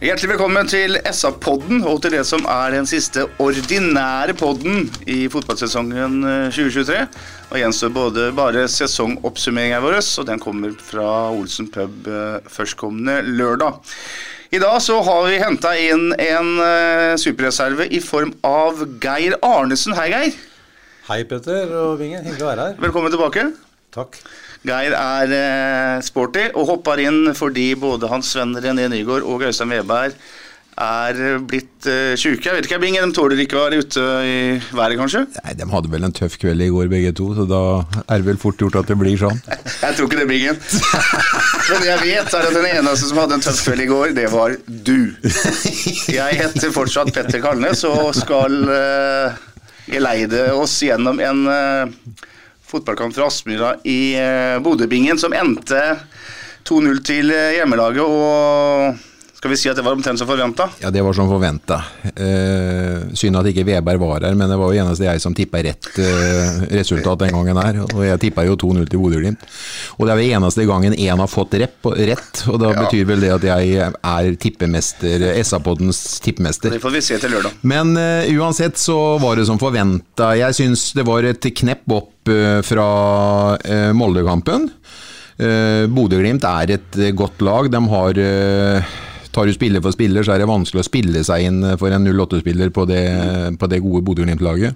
Hjertelig velkommen til SA-podden og til det som er den siste ordinære podden i fotballsesongen eh, 2023. Og gjenstår både bare sesongoppsummeringen vår, og den kommer fra Olsen pub eh, førstkommende lørdag. I dag så har vi henta inn en eh, superreserve i form av Geir Arnesen. Hei, Geir. Hei, Petter og Vingen. Hyggelig å være her. Velkommen tilbake. Takk. Geir er eh, sporty og hopper inn fordi både hans venn René Nygaard og Øystein Weberg er blitt uh, sjuke. Jeg vet ikke, Bingen, de tåler ikke å være ute i været, kanskje? Nei, De hadde vel en tøff kveld i går begge to, så da er det vel fort gjort at det blir sånn. Jeg tror ikke det, Bingen. Men jeg vet er at den eneste som hadde en tøff kveld i går, det var du. Jeg heter fortsatt Petter Kalnes og skal uh, geleide oss gjennom en eh, fotballkamp fra Aspmyra i Bodøbingen som endte 2-0 til eh, hjemmelaget. og skal vi si at det var omtrent som forventa? Ja, det var som forventa. Eh, synd at ikke Veberg var her, men det var jo eneste jeg som tippa rett eh, resultat den gangen her. Og jeg tippa jo 2-0 til Bodø-Glimt. Og det er vel eneste gangen én har fått rep, rett, og da Ja. betyr vel det at jeg er tippemester, SA-poddens tippemester. Det får vi se til lørdag. Men eh, uansett så var det som forventa. Jeg syns det var et knepp opp eh, fra uh, Molde-kampen. Uh, Bodø-Glimt er et eh, godt lag. De har eh, Tar du spiller for spiller, så er det vanskelig å spille seg inn for en 08-spiller på, på det gode Bodø-Glimt-laget.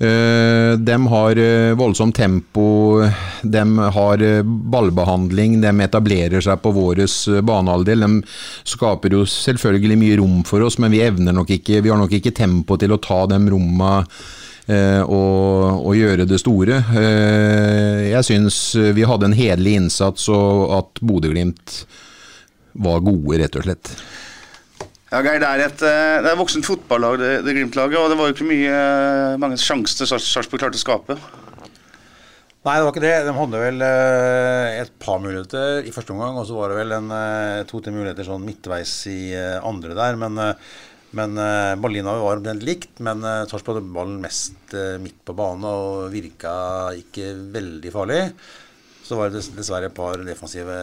Eh, de har eh, voldsomt tempo, de har eh, ballbehandling, de etablerer seg på vår eh, banehalvdel. De skaper jo selvfølgelig mye rom for oss, men vi evner nok ikke, vi har nok ikke tempo til å ta de romma eh, og, og gjøre det store. Eh, jeg syns vi hadde en hederlig innsats, og at Bodø-Glimt var gode, rett og slett. Ja, Geir, det er et, eh, det er et voksent fotballag, det, det Glimt-laget, og det var jo ikke mye, eh, mange sjanser Sarpsborg klarte å skape. Nei, det var ikke det. De hadde vel eh, et par muligheter i første omgang, og så var det vel en to-tre muligheter sånn midtveis i andre der. Men, men Ballina var omtrent likt, men Sarpsborg hadde ballen mest midt på banen og virka ikke veldig farlig. Så var det dessverre et par defensive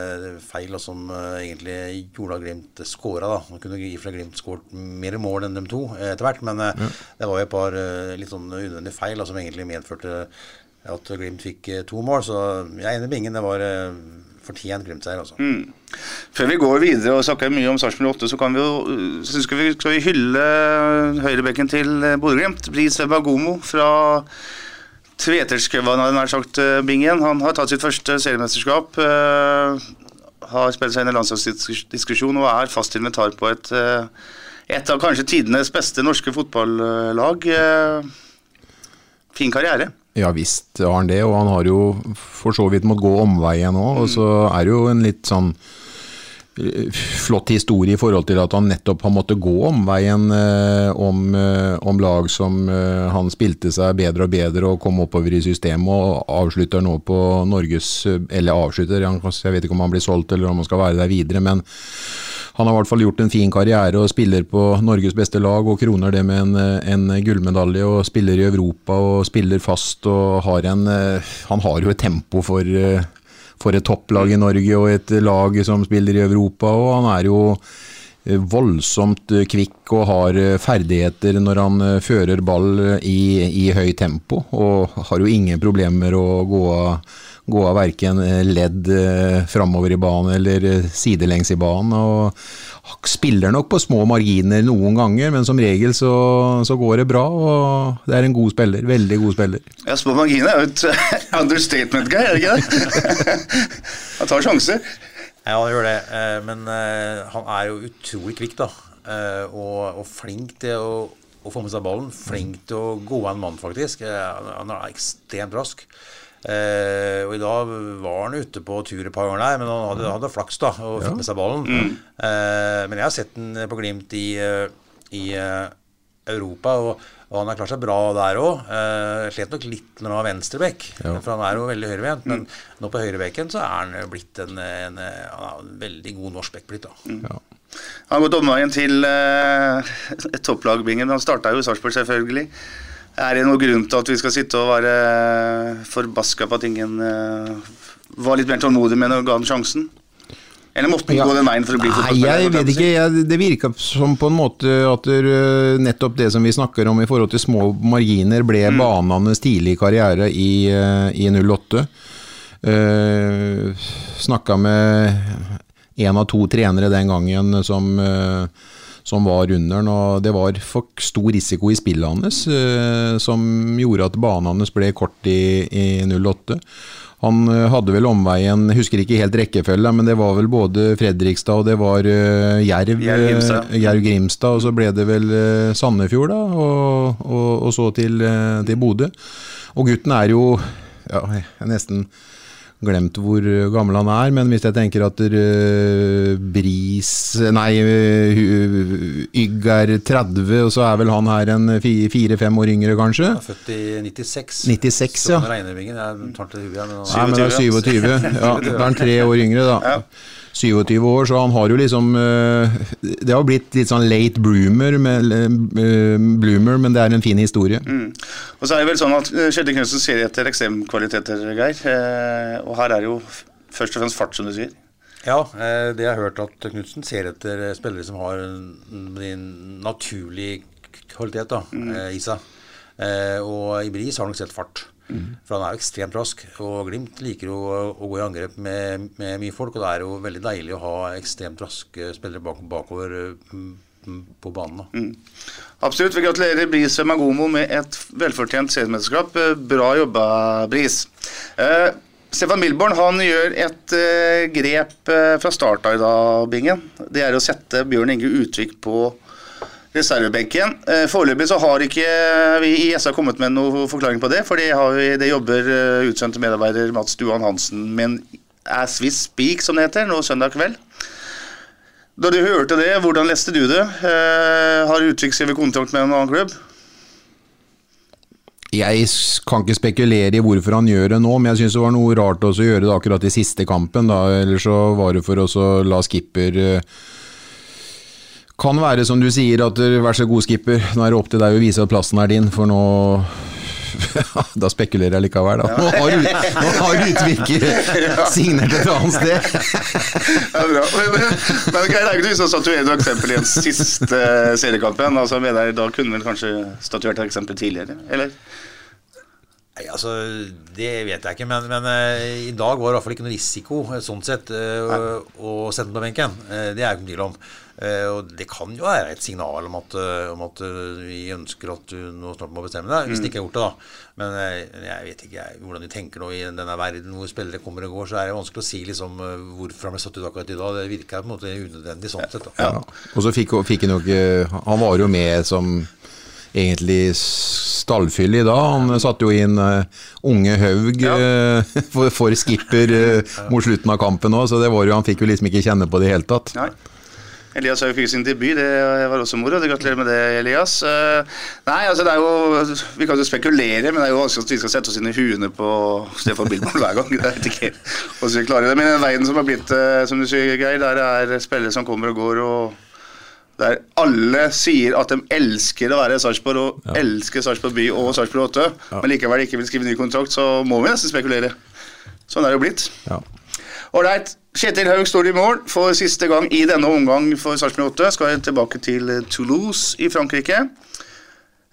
feil og som eh, egentlig gjorde at Glimt skåra. da. Man kunne gi fra Glimt skåret mer mål enn de to eh, etter hvert, men eh, det var jo et par litt sånn unødvendige feil som egentlig medførte at Glimt fikk to mål. Så jeg er enig med Ingen. Det var fortjent Glimt-seier, altså. Før vi går videre og snakker mye om Sarpsborg 8, så kan vi jo, uh, så skal vi, skal vi hylle høyrebekken til Bodø-Glimt. Bris Bagomo fra Tveterskøvan, hadde nær sagt, uh, Bingen. Han har tatt sitt første seriemesterskap. uh, har spilt seg inn i landslagsdiskusjon og er fast inventar på et, uh, et av kanskje tidenes beste norske fotballag. Fin karriere. Ja visst har han det, og han har jo for så vidt måttet gå omveien nå. Og så er det jo en litt sånn eh, flott historie i forhold til at han nettopp har måttet gå omveien eh, om, eh, om lag som eh, han spilte seg bedre og bedre og kom oppover i systemet, og avslutter nå på Norges Eller avslutter, jeg vet ikke om han blir solgt eller om han skal være der videre, men han har i hvert fall gjort en fin karriere og spiller på Norges beste lag og kroner det med en, en gullmedalje og spiller i Europa og spiller fast og har en Han har jo et tempo for, for et topplag i Norge og et lag som spiller i Europa, og han er jo eh, voldsomt eh, kvikk og har eh, ferdigheter når han fører ball i, i høyt tempo, og har jo ingen problemer å gå av gå av verken ledd eh, framover i banen eller eh, sidelengs i banen. og Spiller nok på små marginer noen ganger, men som regel så, så går det bra. og Det er en god spiller. Veldig god spiller. Ja, Små marginer er jo et understatement, guy, er det ikke det? Han tar sjanser. Ja, han gjør det. Eh, men eh, han er jo utrolig kvikk, da. Eh, og, og flink til å, å, få med seg ballen. Flink til å gå av en mann, faktisk. Han er ekstremt rask. Eh, og I dag var han ute på tur et par ganger der, men han hadde, hadde flaks da og fikk med seg ballen. Mm. Eh, men jeg har sett den på Glimt i, i Europa, og, og, han har klart seg bra der òg. Eh, slet nok litt når han var venstrebekk, ja. for han er jo veldig høyrevendt. Men mm. nå på høyrebekken så er han blitt en, en, en veldig god norsk bekk blitt. da. Mm. Ja. Han har gått omveien til eh, topplagbingen. Han starta jo i Sarpsborg, selvfølgelig. Er det noen grunn til at vi skal sitte og være forbaska på at ingen uh, var litt mer tålmodig med når ga den sjansen? Eller måtte den ja. gå den veien for å bli fotballspiller? Jeg vet ikke. Jeg, det virka som på en måte at uh, nettopp det som vi snakker om i forhold til små marginer, ble mm. banenes tidlig karriere i, uh, i 08. Uh, Snakka med en av to trenere den gangen som uh, som var under den. og Det var for stor risiko i spillet hans eh, som gjorde at banen hans ble kort i, i 08. Han eh, hadde vel omveien, husker ikke helt rekkefølge, men det var vel både Fredrikstad og det var uh, Jerv, Grimstad. Jerv Grimstad. Og så ble det vel uh, Sandefjord, da, og, og, og så til, uh, til Bodø. Og gutten er jo ja, nesten glemt hvor gammel han er, men hvis jeg tenker at uh, Bris Nei, uh, Ygg er 30, og så er vel han her en fire-fem år yngre, kanskje? Han er født i 96. 96, ja. Sånn Regnervingen, jeg tar til huet, men, det er 27. Ja, da er han tre år yngre, da. Ja. 27 år, så han har jo liksom eh, Det har blitt litt sånn late bloomer, med, eh, bloomer men det er en fin historie. Mm. Og så er det vel sånn at eh, Kjetil Knutsen ser etter ekstremkvaliteter, Geir. Og her er det jo først og fremst fart, som du sier. Ja, det jeg har hørt at Knutsen ser etter spillere som har en naturlig kvalitet da, mm. i seg. Og i Bris har han nok sett fart. For han er jo ekstremt rask. Og Glimt liker jo å, gå i angrep med, med, mye folk. Og det er jo veldig deilig å ha ekstremt raske spillere bak, bakover mm, på banen. Mm. Absolutt. Vi gratulerer Bris Magomo med et velfortjent seriemesterskap. Bra jobba, Bris. Eh, Stefan Milborn han gjør et eh, grep eh, fra start av i dag, Bingen. Det er å sette Bjørn Inge Utvik på reservebenken. Eh, foreløpig så har ikke vi i SA kommet med noen forklaring på det, for det, vi, det jobber eh, utsendte medarbeider Mats Duan Hansen med as we speak, som det heter, nå søndag kveld. Da du hørte det, hvordan leste du det? Eh, har Utvik skrevet kontrakt med en annen klubb? Jeg kan ikke spekulere i hvorfor han gjør det nå, men jeg syns det var noe rart å gjøre det akkurat i siste kampen. Da. Eller så var det for å la skipper kan være som du sier, at vær så god, skipper, nå er det opp til deg å vise at plassen er din, for nå da spekulerer jeg likevel, da. Nå har, nå har Utvik signert et annet sted. Ja, bra. Men, men det er ikke noe eksempel i den siste seriekampen. Altså, mener jeg, da kunne vel kanskje statuert et eksempel tidligere, eller? Nei, altså, Det vet jeg ikke, men, men uh, i dag var det i hvert fall ikke noe risiko sånn sett å, å sende den på benken. Det er jeg ikke tvil om. Uh, og Det kan jo være et signal om at, uh, om at uh, vi ønsker at du nå snart må bestemme deg, hvis mm. de ikke har gjort det. da. Men jeg vet ikke jeg, hvordan du tenker nå i denne verden hvor spillere kommer og går. Så er det vanskelig å si liksom, hvorfor han ble satt ut akkurat i dag. Det virker på en måte unødvendig sånn sett. da. Ja. Og så fikk, fikk han jo ikke Han var jo med som egentlig stallfyll i dag. Han satte jo inn uh, unge Haug ja. uh, for, for, skipper uh, mot slutten av kampen òg, så det var jo, han fikk jo liksom ikke kjenne på det i det hele tatt. Nei. Elias har jo fikk sin debut, det var også moro. Gratulerer med det, Elias. Uh, nei, altså det er jo Vi kan jo spekulere, men det er jo vanskelig at vi skal sette oss inn i huene på Stefan Billborn hver gang. Jeg vet ikke hvordan vi klarer det. Men den veien som har blitt, uh, som du sier, Geir, der er spillere som kommer og går. og der alle sier at de elsker å være i Sarpsborg og ja. elsker Sarpsborg by og Sarpsborg 8, ja. men likevel ikke vil skrive ny kontrakt, så må vi nesten spekulere. Sånn er det jo blitt. Ja. Kjetil Haug står i mål for siste gang i denne omgang for Sarpsborg 8. Skal tilbake til Toulouse i Frankrike.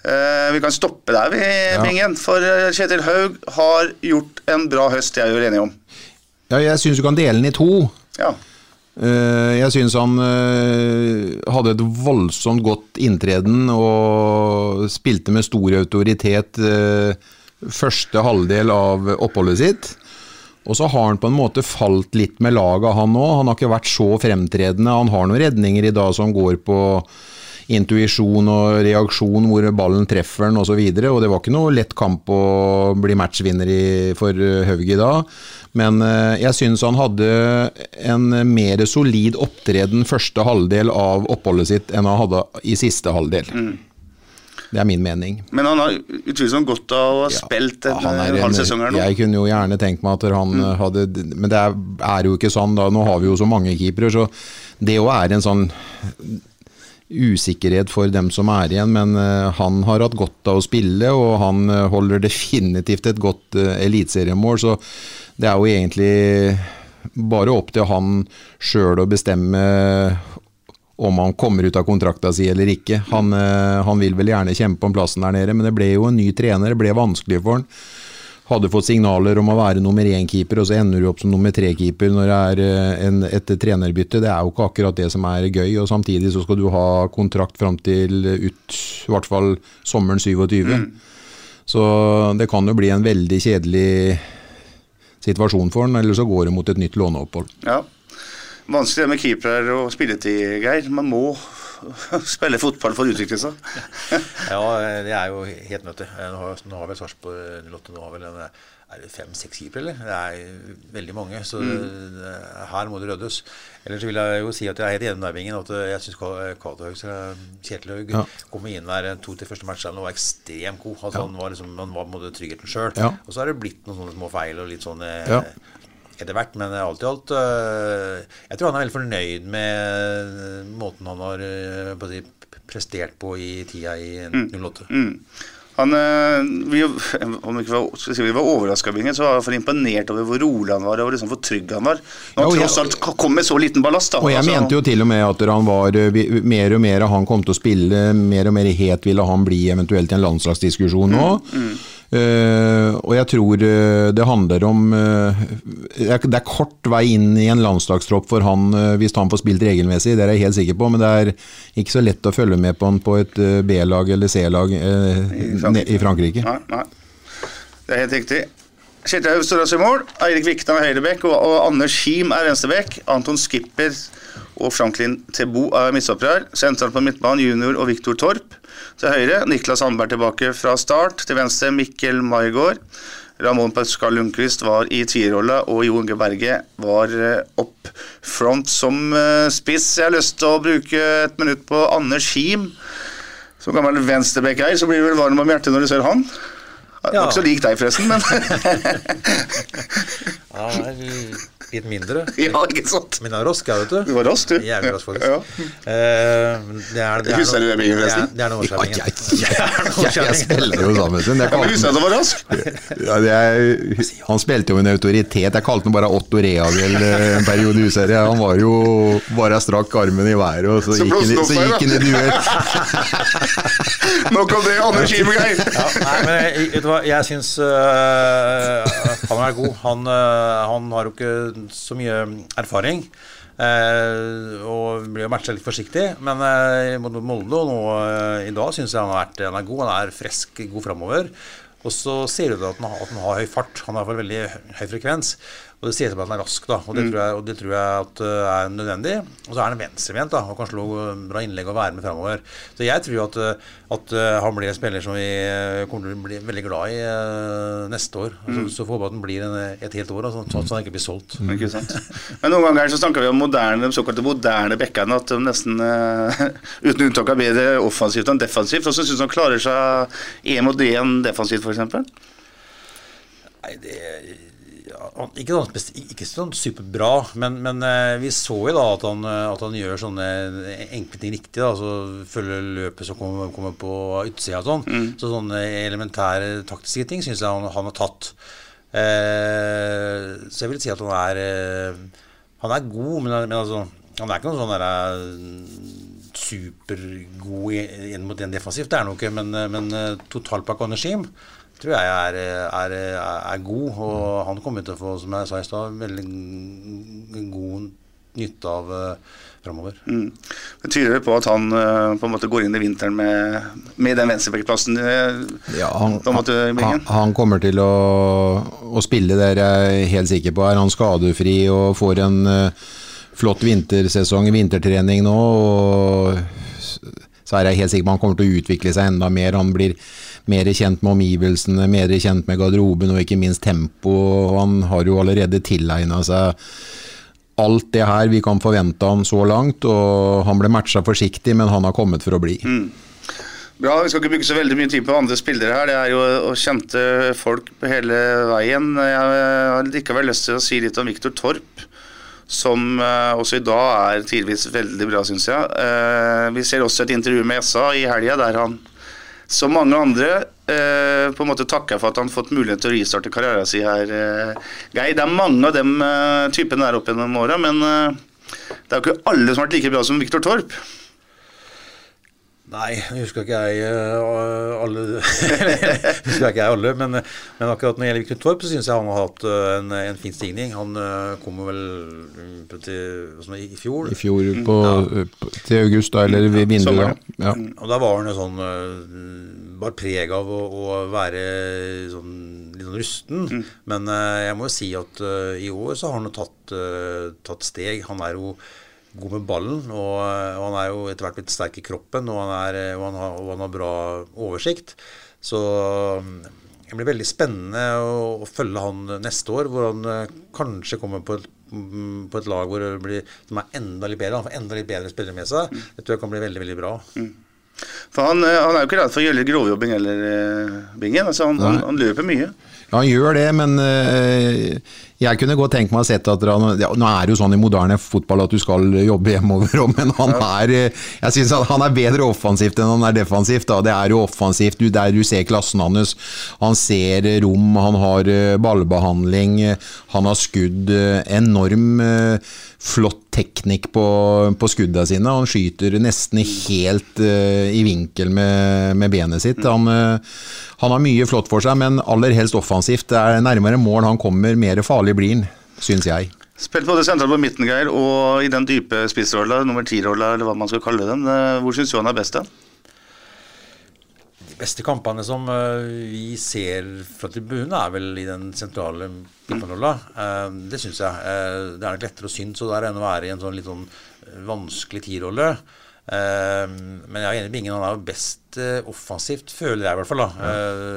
Eh, vi kan stoppe der, vi, Bingen. For eh, Kjetil Haug har gjort en bra høst, jeg er enig om. Ja, jeg syns du kan dele den i to. Ja. Eh, Jeg syns han hadde et voldsomt godt inntreden og spilte med stor autoritet første halvdel av oppholdet sitt. Og så har han på en måte falt litt med laget, han òg. Han har ikke vært så fremtredende. Han har noen redninger i dag som går på intuisjon og reaksjon, hvor ballen treffer den osv. Og, så og det var ikke noe lett kamp å bli matchvinner i, for eh, Haug i dag. Men eh, jeg syns han hadde en mer solid opptreden første halvdel av oppholdet sitt enn han hadde i siste halvdel. Det er min mening. Men han har utvilsomt godt av å ha spilt en, Han er en halv sesong her nå. Jeg kunne jo gjerne tenkt meg at han mm. hadde Men det er, er jo ikke sånn. da, Nå har vi jo så mange keepere, så det òg er en sånn usikkerhet for dem som er igjen. Men eh, han har hatt godt av å spille, og han eh, holder definitivt et godt uh, eliteseriemål. Så det er jo egentlig bare opp til han sjøl å bestemme om han kommer ut av kontrakta si eller ikke. Han, eh, han vil vel gjerne kjempe om plassen der nede, men det ble jo en ny trener. Det ble vanskelig for han. Hadde fått signaler om å være nummer én-keeper, og så ender du opp som nummer tre-keeper når det er eh, en, et trenerbytte. Det er jo ikke akkurat det som er gøy, og samtidig så skal du ha kontrakt fram til ut i hvert fall sommeren 27. Så det kan jo bli en veldig kjedelig situasjon for han, eller så går det mot et nytt låneopphold. Ja. Vanskelig det med keeper og spilletid, Geir. Man må spille fotball for å utvikle seg. Ja, det er jo helt nødt til. Nå har, nå har vel Sarpsborg 08 nå har vel en, er det fem-seks keepere, eller? Det er veldig mange. Så mm. her må det ryddes. Ellers så vil jeg jo si at jeg er helt enig med deg, at jeg syns Cato Haug, Kjetil Haug, Ja. kom inn der to til første matchene og var ekstremt god. Altså, Han var liksom, han var på en måte tryggheten sjøl. Ja. Og så er det blitt noen sånne små feil og litt sånn eh, Ja. Etter hvert, men alt i alt øh, Jeg tror han er veldig fornøyd med måten han har øh, på si, prestert på i tida i 08. Han, eh, vi, om vi ikke var, si, vi var overraska, så var han for imponert over hvor rolig han var, og liksom hvor trygg han var. Når han ja, tross alt kom med så liten ballast. Da. Og jeg Altså, mente jo til og med at han var eh, mer og mer han kom til å spille, mer og mer het ville han bli eventuelt i en landslagsdiskusjon nå. Eh, og jeg tror eh, det handler om eh, Det er kort vei inn i en landslagstropp for han hvis han får spilt regelmessig, det er jeg helt sikker på. Men det er ikke så lett å følge med på han på et B-lag eller C-lag i Frankrike. Nei, nei. Det er helt riktig. Kjetil Haug står i mål. Eirik Vikna er høyrebekk, og, og Anders Kim er venstrebekk. Anton Skipper og Franklin Tebo er midtstoppere. Sentralt på midtbanen junior og Viktor Torp til høyre. Niklas Sandberg tilbake fra start. Til venstre Mikkel Maigård. Ramón Pascal Lundqvist var i tierrolla, og Jo Inge Berge var eh, opp front som eh, spiss. Jeg har lyst til å bruke et minutt på Anders Kim. Som gammel venstrebekk her, så blir du vel varm om hjertet når du ser han. Ja. Ikke så lik deg, forresten, men Ja, er litt mindre. Ja, ikke sant? Men han er rask, ja, vet du. Du var rask, du. Jævlig rask, faktisk. Ja. Uh, det er, det er Husker du det, Bingen, det forresten? det er noe Ja, årsaken. jeg, jeg, jeg, jeg spiller jo sammen med Ja, men husker du at han var rask? Ja, det er, han spilte jo med en autoritet. Jeg kalte han bare Otto Reagel eh, en periode i userie. Han var jo bare strakk armen i været, og så Så gikk han i- så blåste han gikk han i duett. Nok om det, Anders Kim-Geir. Ja, nei, men vet du hva, jeg syns uh, han er god. Han, uh, han har jo ikke så mye erfaring. Uh, og blir jo matcha litt forsiktig. Men mot Molde og nå i dag syns jeg han har han er god. Han er frisk, god framover. Og så ser du at han, har- at han har høy fart. Han har veldig høy frekvens. Og det sier som at han er rask, da. Og det, tror, jeg, og det tror jeg at uh, er nødvendig. Og så er han venstrevendt da, og kan slå bra innlegg og være med framover. Så jeg tror at, øh, at uh, han blir en spiller som vi kommer til å bli veldig glad i neste år. Så, så får vi at han blir en, et helt år, altså, sånn at han ikke blir solgt. Ikke sant? Men noen ganger så snakker vi om moderne, de såkalte moderne bekkene, at de nesten eh, uten unntak er bedre offensivt enn defensivt. Og så syns han klarer seg én mot én defensivt, f.eks. Nei, det ikke, sånn, ikke sånn superbra, men, men eh, vi så jo da at han, eh, at han gjør sånne enkle ting riktig. da, altså Følger løpet som kommer, kommer på utsida og sånn. Så sånne elementære taktiske ting syns jeg han, han har tatt. Eh, så jeg vil si at han er eh, Han er god, men, men altså, han er ikke noen sånn derre supergod inn mot en defensivt, det er han jo ikke, men, men totalpakka og regime tror jeg er, er, er, er god. Og han kommer til å få, som jeg sa i stad, veldig god nytte av uh, framover. Mm. Det tyder på at han uh, på en måte går inn i vinteren med, med den venstrebekkplassen. Uh, Ja, han, han, han kommer til å, å spille, det er jeg helt sikker på. Er han skadefri og får en uh, flott vintersesong, vintertrening nå, og så er jeg helt sikker på at han kommer til å utvikle seg enda mer. Han blir mer kjent med omgivelsene, mer kjent med garderoben og ikke minst tempo. Han har jo allerede tilegna seg alt det her vi kan forvente han så langt. og Han ble matcha forsiktig, men han har kommet for å bli. Bra, Vi skal ikke bruke så veldig mye tid på andre spillere her. Det er jo kjente folk på hele veien. Jeg har likevel lyst til å si litt om Viktor Torp, som eh, også i dag er tidvis veldig bra, syns jeg. Eh, vi ser også et intervju med SA i helga der han, som mange andre, eh, på en måte takker for at han har fått mulighet til å restarte karrieren sin her. Eh, Geir, det er mange av dem eh, typene der opp gjennom åra, men eh, det er jo ikke alle som har vært like bra som Viktor Torp. Nei, jeg husker ikke jeg eh, alle husker ikke jeg alle, men, men akkurat når det gjelder Knut Torp, så syns jeg han har hatt eh, en, en fin stigning. Han kom kommer vel mm, til, sånn, i fjor. I fjor på, ja. til august, da, eller ved vinduet. da. Ja. Og da var han jo sånn Bar preg av å, å være sånn litt sånn rusten. Men øh, jeg må jo si at i år så har han jo tatt, tatt steg. Han er jo god med ballen, og, og han er jo etter hvert blitt sterk i kroppen, og han, er, og han, har, og han har bra oversikt. Så øh, det blir veldig spennende å, å følge han neste år, hvor han øh, kanskje kommer på et mm, på et lag hvor det blir, som er enda litt bedre. Han får enda litt bedre spillere med seg. Det tror jeg kan bli veldig veldig bra. For han, eh, han er jo ikke redd for å gjøre grovjobbing heller, eh, Bingen. Altså, han, han, han løper mye. Ja, han gjør det, men eh, jeg kunne godt tenkt meg å sett at han, ja, Nå er det jo sånn i moderne fotball at du skal jobbe hjemover, men han er eh, Jeg synes at han er bedre offensivt enn han er defensivt. Da. Det er jo offensivt du, der du ser klassen hans. Han ser eh, rom, han har eh, ballbehandling, eh, han har skudd. Enorm flott teknikk på, på skuddene sine. Han skyter nesten helt i vinkel med, med benet sitt. Han, han har mye flott for seg, men aller helst offensivt. Det er nærmere mål han kommer, mer farlig blir han, syns jeg. Spilt både sentralt på midten, Geir, og i den dype spissrolla, nummer ti-rolla, eller hva man skal kalle den. Eh, Hvor syns du han er best, da? De beste kampene som øh, vi ser fra tribunen, er vel i den sentrale midtbanerolla. Uh, det syns jeg. Det er nok lettere å synes, og der enn å være i en sånn litt sånn vanskelig tierrolle. Uh, men jeg er enig med Bingen, han er jo best øh, offensivt, føler jeg i hvert fall. da.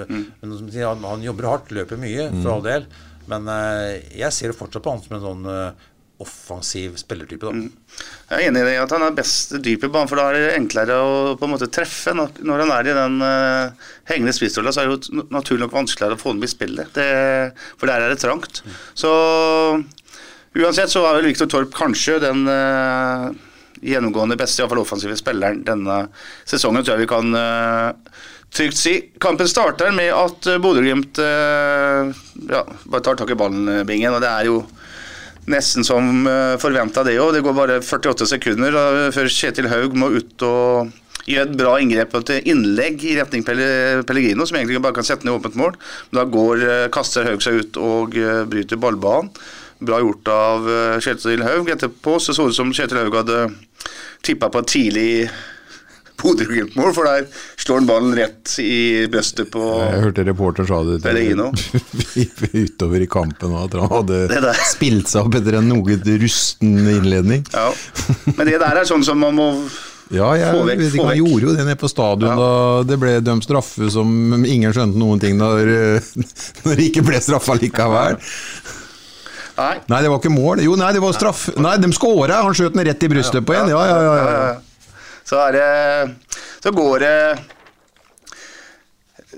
Mm. Men som sier, han, han jobber hardt, løper mye, for all del. Men uh, jeg ser jo fortsatt på han som en sånn offensiv spillertype. da. Jeg er enig i det at han er best dyp i banen, for da er det enklere å på en måte treffe. Når han er i den uh, hengende spissrolla, så er det jo naturlig nok vanskeligere å få ham i spillet. Det, for der er det trangt. Så uansett så er vel Viktor Torp kanskje den uh, gjennomgående beste, iallfall offensive spilleren denne sesongen, tror jeg vi kan uh, trygt si. Kampen starter med at uh, Bodø-Glimt uh, ja, bare tar tak i ballen, og det er jo Nesten som forventa det òg. Det går bare 48 sekunder før Kjetil Haug må ut og gjøre et bra inngrep og et innlegg i retning Pelle- Pellegrino, som egentlig bare kan sette ned åpent mål. Men da går, kaster Haug seg ut og bryter ballbanen. Bra gjort av uh, Kjetil Haug. Etterpå så så det ut som Kjetil Haug hadde tippa på et tidlig Bodø-Glimt-mål, for der slår han ballen rett i brøstet på Jeg hørte reporter sa det til- utover i kampen, at han hadde spilt seg opp etter en noe rusten innledning. Ja. Men det der er sånn som man må Ja, jeg Få vekk, vet ikke, han gjorde jo det nede på stadion da det ble dømt straffe som ingen skjønte noen ting når, eh, når det ikke ble straffa likevel. Nei. Nei, det var ikke mål. Jo, nei, det var straff. Nei, de skåra! Han skjøt den rett i brystet på en. Ja, ja, ja. Så er det Så går det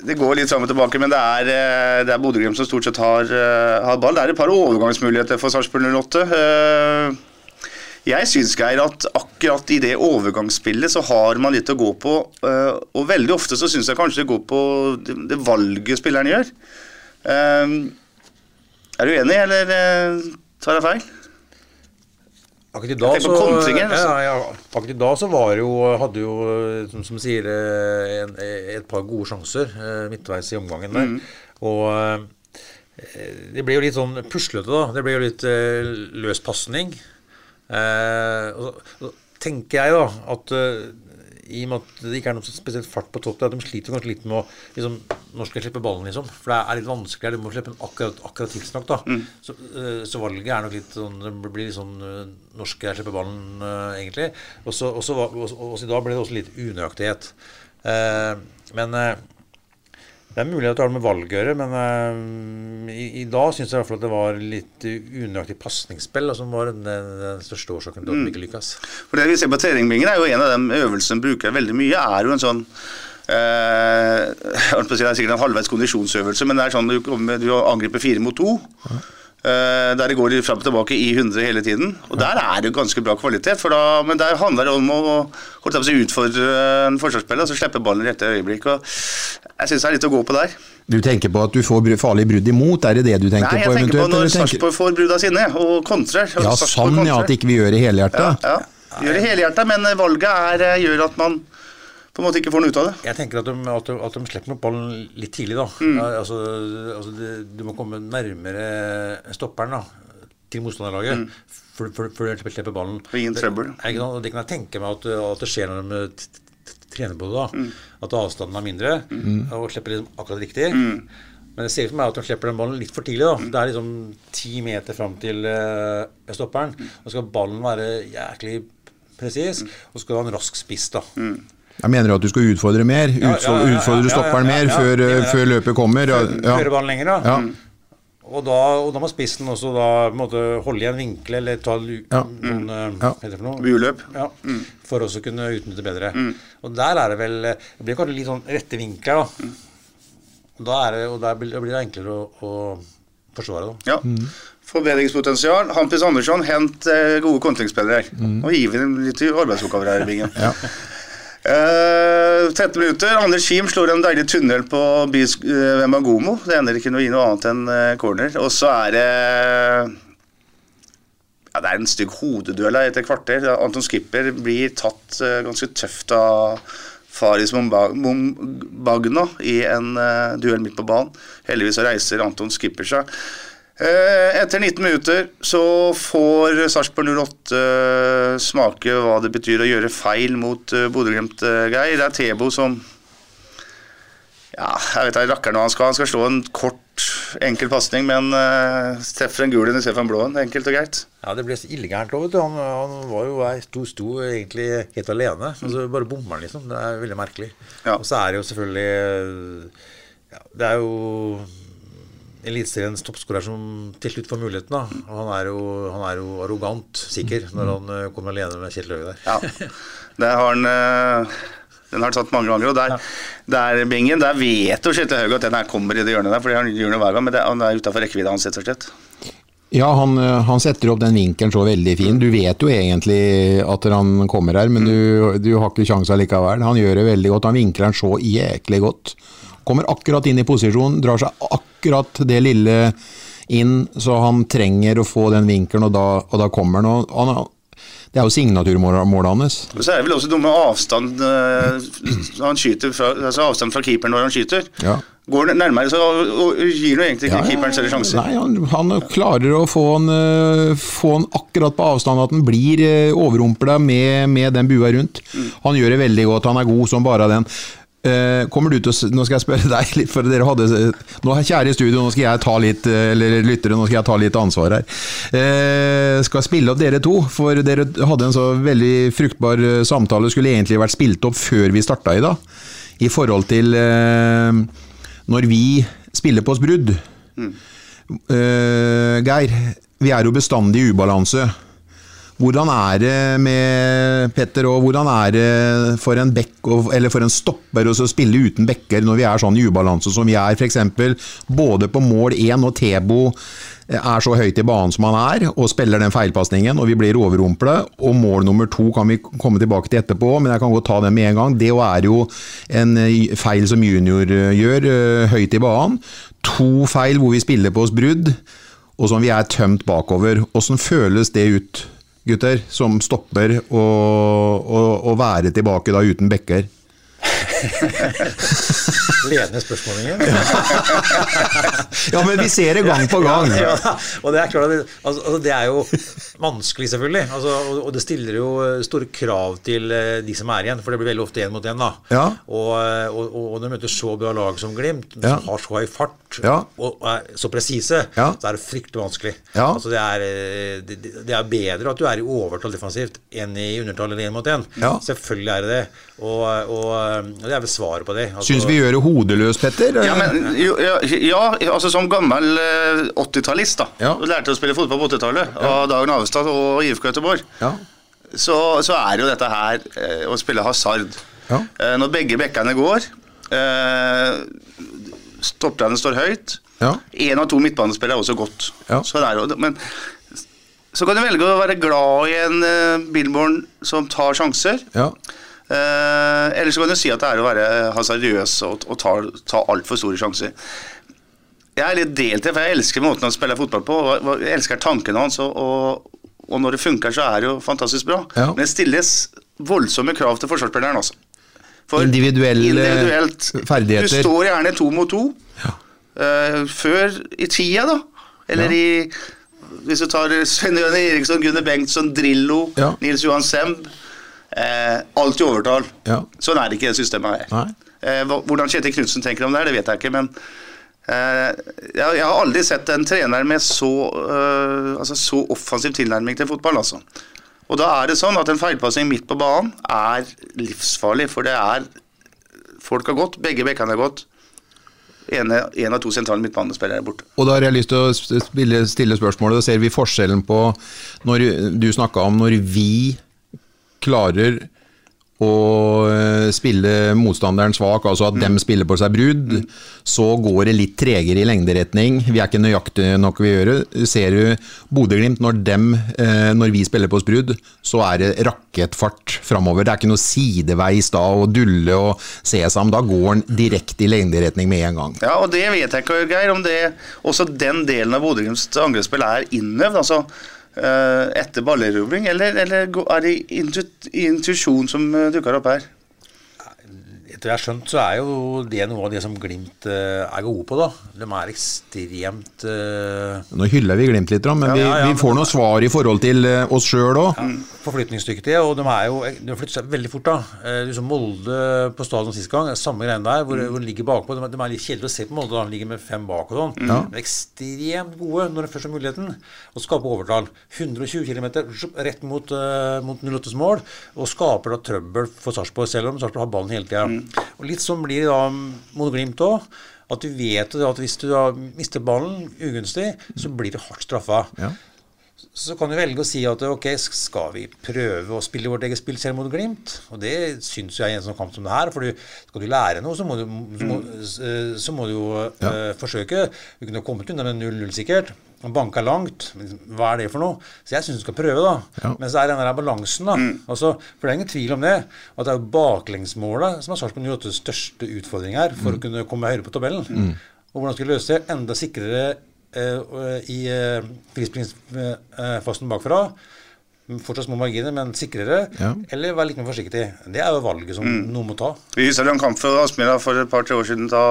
Det går litt fram og tilbake, men det er, eh, det er Bodø-Glimt som stort sett har, eh, har ball. Det er et par overgangsmuligheter for Sarpsborg 08. Eh, Jeg syns, Geir, at akkurat i det overgangsspillet så har man litt å gå på. Og veldig ofte så syns jeg kanskje det går på det, det valget spilleren gjør. Eh, Er du enig, eller eh, tar jeg feil? Akkurat tenker så, kontringer, altså. ja, ja, akkurat i dag så var jo, hadde jo, som, som sier, eh, en, et par gode sjanser eh, midtveis i omgangen der. Og eh, det ble jo litt sånn puslete, da. Det ble jo litt eh, løs pasning. Eh, og så- tenker jeg da at eh, i og med at det ikke er noe spesielt fart på topp, at de sliter kanskje litt med å liksom, Når skal jeg slippe ballen, liksom? For det er litt vanskeligere. Du må slippe den akkurat, akkurat tidsnok, da. Så, eh, så valget er nok litt sånn Det blir litt sånn eh, Når skal jeg slippe ballen, eh, egentlig? Og så og så var- og så- og så i dag ble det også litt unøyaktighet. Men det er mulig at det har med valg å gjøre, men uh, i, i dag syns jeg i hvert fall at det var litt unøyaktig pasningsspill, som var den, den største årsaken til at de ikke lykkes. For det vi ser på treningbingen er jo en av de øvelsene bruker veldig mye, er jo en sånn uh, jeg holdt på å si Det er sikkert en halvveis kondisjonsøvelse, men det er sånn du, du angriper fire mot to. Uh, der det går fram og tilbake i 100 hele tiden. Og der er det jo ganske bra kvalitet, for da, men der handler det om å å, å utfordre en forsvarsspiller, altså slippe ballen i rette øyeblikk. og Jeg syns det er litt å gå på der. Du tenker på at du får farlig brudd imot, er det det du tenker Nei, jeg tenker på når Sarpsborg får brudd av sine og kontrer. og Ja, sånn kontrer. ja, at ikke vi gjør det helhjerta. Ja, ja. Gjør det helhjerta, men valget er, eh, gjør at man på en måte ikke får noe ut av det. Jeg tenker at de, at de, at de slipper nok ballen litt tidlig, da. Mm. Altså, altså de, du må komme nærmere stopperen da, til motstanderlaget før før- de slipper ballen. Ingen Og trøbbel. Det, det kan jeg tenke meg at, at det skjer når de t- på det. da. Mm. At avstanden er mindre, og slipper liksom akkurat riktig. Mm. Men det ser ut for meg at de slipper den ballen litt for tidlig. da. Det er liksom ti meter fram til uh, stopperen. Og skal ballen være jæklig presis, og så skal du ha en rask spiss. da. Jeg mener at du skal utfordre mer. Ja, ja, Utfordre, ja, ja, ja, ja, stopperen mer før, løpet kommer. Ja, Føre ballen lenger, da. Ja. Og da, og da må spissen også da på en måte holde igjen en vinkel, eller ta Ja. noen eh, Ja. Hva heter det for noe? Bueløp. Ja, For også å kunne utnytte bedre. Og der er det vel Det blir kanskje litt sånn rette vinkler, da. Og, da er det, og der blir, det enklere å, å forsvare, da. Ja. Forbedringspotensial. Hampus Andersson, hent eh, gode kontringsspillere. Og gi dem litt arbeidsoppgaver her i bingen. Ja. Eh, 13 minutter. Anders Kim slår en deilig tunnel på Bis uh, Magomo. Det ender ikke noe i noe annet enn uh, corner. Og så er det ja, Det er en stygg hodeduell etter kvarter. Anton Skipper blir tatt uh, ganske tøft av Faris Mombagna i en eh, duell midt på banen. Heldigvis reiser Anton Skipper seg. Eh, etter 19 minutter så får Sarpsborg 08 eh, smake hva det betyr å gjøre feil mot uh, Bodø-Glimt, eh, Geir. Det er Tebo som Ja, jeg vet ikke rakker hva han skal. Han skal slå en kort, enkel pasning, men uh, treffer en gul en istedenfor en blå en. Enkelt og greit. Ja, det ble så illegærent òg, vet du. Han, han var jo der, sto, sto egentlig helt alene. Og så bare bommer han, liksom. Det er veldig merkelig. Ja. Og så er det jo selvfølgelig ja, Det er jo Eliteseriens toppskårer som til slutt får muligheten. da. Og han er jo, han er jo arrogant, sikker, når han eh, kommer alene med Kjetil Høie der. Ja. det har han eh, Den har han satt mange ganger. Og der, der bingen, der vet jo Kjetil Haug at den her kommer i det hjørnet der, fordi han gjør det hver gang. Men det, han er utafor rekkevidde hans, rett og slett. Ja, han, eh, han setter opp den vinkelen så veldig fin. Du vet jo egentlig at han kommer her, men du, du har ikke sjansen likevel. Han gjør det veldig godt. Han vinkler den så jæklig godt. Kommer akkurat inn i posisjon, drar seg akkurat det lille inn, så han trenger å få den vinkelen, og da, og da kommer han. Og han det er jo signaturmålet hans. Og så er det vel også noe med avstand eh, Han skyter fra, altså avstand fra keeperen når han skyter. Ja. Går nærmere, så gir han egentlig ikke Ja, keeperen større sjanser. Nei, han, han klarer å få han, øh, få han akkurat på avstand, at han blir øh, overrumpla med, med den bua rundt. Han gjør det veldig godt, han er god som bare den. Eh, kommer du til å Nå skal jeg spørre deg litt, for dere hadde Nå Kjære i studio, nå skal jeg ta litt eh, Eller lyttere, nå skal jeg ta litt ansvar her. Eh, skal spille opp dere to, for dere hadde en så veldig fruktbar eh, samtale. Skulle egentlig vært spilt opp før vi starta i dag. I forhold til eh, når vi spiller på oss brudd. Eh, Geir, vi er jo bestandig i ubalanse. Hvordan er det med Petter, og hvordan er det for en bekk, eller for en stopper å spille uten bekker når vi er sånn i ubalanse som vi er? F.eks. både på mål 1 og Tebo er så høyt i banen som han er, og spiller den feilpasningen, og vi blir overrumplet. Og mål nummer to kan vi komme tilbake til etterpå, men jeg kan godt ta det med en gang. Det er jo en eh, feil som junior eh, gjør, eh, høyt i banen. To feil hvor vi spiller på oss brudd, og som vi er tømt bakover. Åssen føles det ut? Gutter, som stopper å, være tilbake da uten bekker? Ledende spørsmål. Ja, men vi ser det gang på gang. Ja, og det er klart at det, altså, altså, det er jo vanskelig, selvfølgelig. Altså, og, og det stiller jo eh, store krav til eh, de som er igjen, for det blir veldig ofte én mot én. Ja. Og, eh, og, og, og når du møter så bra lag som Glimt, Ja. har så høy fart Ja. og er så presise, Ja. så er det fryktelig vanskelig. Ja. Altså, det, er, det, det- er bedre at du er i overtall defensivt enn i undertall eller én mot én. Ja. Selvfølgelig er det det. Og det er vel svaret på det. Altså, Syns vi gjør det hodeløst, Petter? Ja, men, jo, ja, ja, altså som gammel eh, 80-tallist, da. Ja. Lærte å spille fotball på 80-tallet av Dag Navestad og IFK Göteborg. Ja. Så, så er jo dette her eh, å spille hasard. Ja. Eh, når begge bekkene går, eh, stopperne står høyt. Ja. Én av to midtbanespillere er også godt. Ja. Så det er jo, men så kan du velge å være glad i en uh, Billborn som tar sjanser. Ja. Eh, eller så kan du si at det er å være hasardiøs og, og ta, ta altfor store sjanser. Jeg er litt delt for jeg elsker måten han spiller fotball på. og- Jeg elsker tankene hans, og, og, og når det funker, så er det jo fantastisk bra. Ja. Men det stilles voldsomme krav til forsvarsspilleren, altså. For individuelt, ferdigheter. Du står gjerne to mot to. Eh, før i tida, da. Eller Ja. i Hvis du tar Sven Jørgen Eriksson, Gunnar Bengtsson, Drillo, Ja. Nils Johan Semb. Eh, alt i overtall. Ja. Sånn er det ikke det systemet her. Eh, hvordan Kjetil Knutsen tenker om det her, det vet jeg ikke, men eh, jeg, jeg har aldri sett en trener med så, eh, altså, så offensiv tilnærming til fotball, altså. Og da er det sånn at en feilpassing midt på banen er livsfarlig, for det er Folk har gått, begge bekkene har gått. En, en av to sentrale midtbanespillere er borte. Og da har jeg lyst til å spille, stille spørsmålet, da ser vi forskjellen på når du snakka om når vi klarer å eh, spille motstanderen svak, altså at dem spiller på seg brudd, så går det litt tregere i lengderetning. Vi er ikke nøyaktige nok vi gjør det. Ser du Bodø-Glimt, når, dem, eh, når vi spiller på oss brudd, så er det rakettfart framover. Det er ikke noe sideveis da å dulle og se seg om. Da går den direkte i lengderetning med en gang. Ja, og det vet jeg ikke, Geir, om det også den delen av Bodø-Glimts angrepsspill er innøvd. altså etter ballerobring, eller, eller er det intu- intuisjon som uh, dukker opp her? Etter jeg har skjønt, så er jo det noe av det som Glimt eh, er gode på, da. De er ekstremt uh... Nå hyller vi Glimt litt, da, men vi, Ja, ja, vi får noe svar i forhold til eh, oss sjøl òg. forflytningsdyktige, og de er jo de flytter seg veldig fort. da. Så Molde på stadion sist gang, samme greiene der, hvor, hvor de ligger bakpå. De, de er litt kjedelige å se på Molde, da. de ligger med fem bak og sånn. De er ekstremt gode når de først har muligheten, å skape overtall. 120 km rett mot, uh, mot 08s mål, og skaper da trøbbel for Sarpsborg, selv om Sarpsborg har ballen hele tida. Og litt sånn blir det da mot Glimt òg. At du vet at hvis du mister ballen ugunstig, så blir du hardt straffa. Ja. Så kan du velge å si at ok, skal vi prøve å spille vårt eget spill selv mot Glimt? Og det syns jeg i en sånn kamp som det her. For du- skal du lære noe, så må du, så må, eh, så må du jo eh, forsøke. Du kunne kommet unna med 0-0 sikkert. Og banka langt. Hva er det for noe? Så jeg syns du skal prøve, da. Ja. Men så er den der balansen, da. Altså, for det er ingen tvil om det. At det er jo baklengsmålet som er Sarpsborg 08s største utfordring her, for å kunne komme høyere på tabellen. Og hvordan skal vi løse det enda sikrere i frispringsfasen frispringfasten bakfra? Fortsatt små marginer, men sikrere. Ja. Eller være litt mer forsiktig. Det er jo valget som noen må ta. Vi husker en kamp for Aspmyra for et par-tre år siden da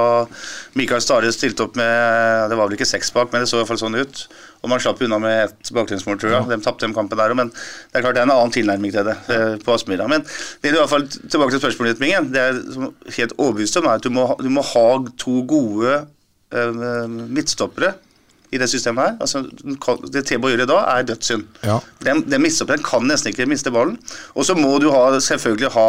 Mikael Stare stilte opp med Det var vel ikke seks bak, men det så i hvert fall sånn ut. Og man slapp unna med ett baklengsmål, tror jeg. De tapte den kampen der òg, men det er klart det er en annen tilnærming til det eh, på Aspmyra. Men det er i hvert fall tilbake til spørsmålet ditt, Mingen. Det er helt overbevist om er at du må, du må ha to gode eh, midtstoppere i det systemet her. Altså, det Tebo gjør i dag, er dødssynd. Ja. Den, den kan nesten ikke miste ballen. Og så må du ha, selvfølgelig ha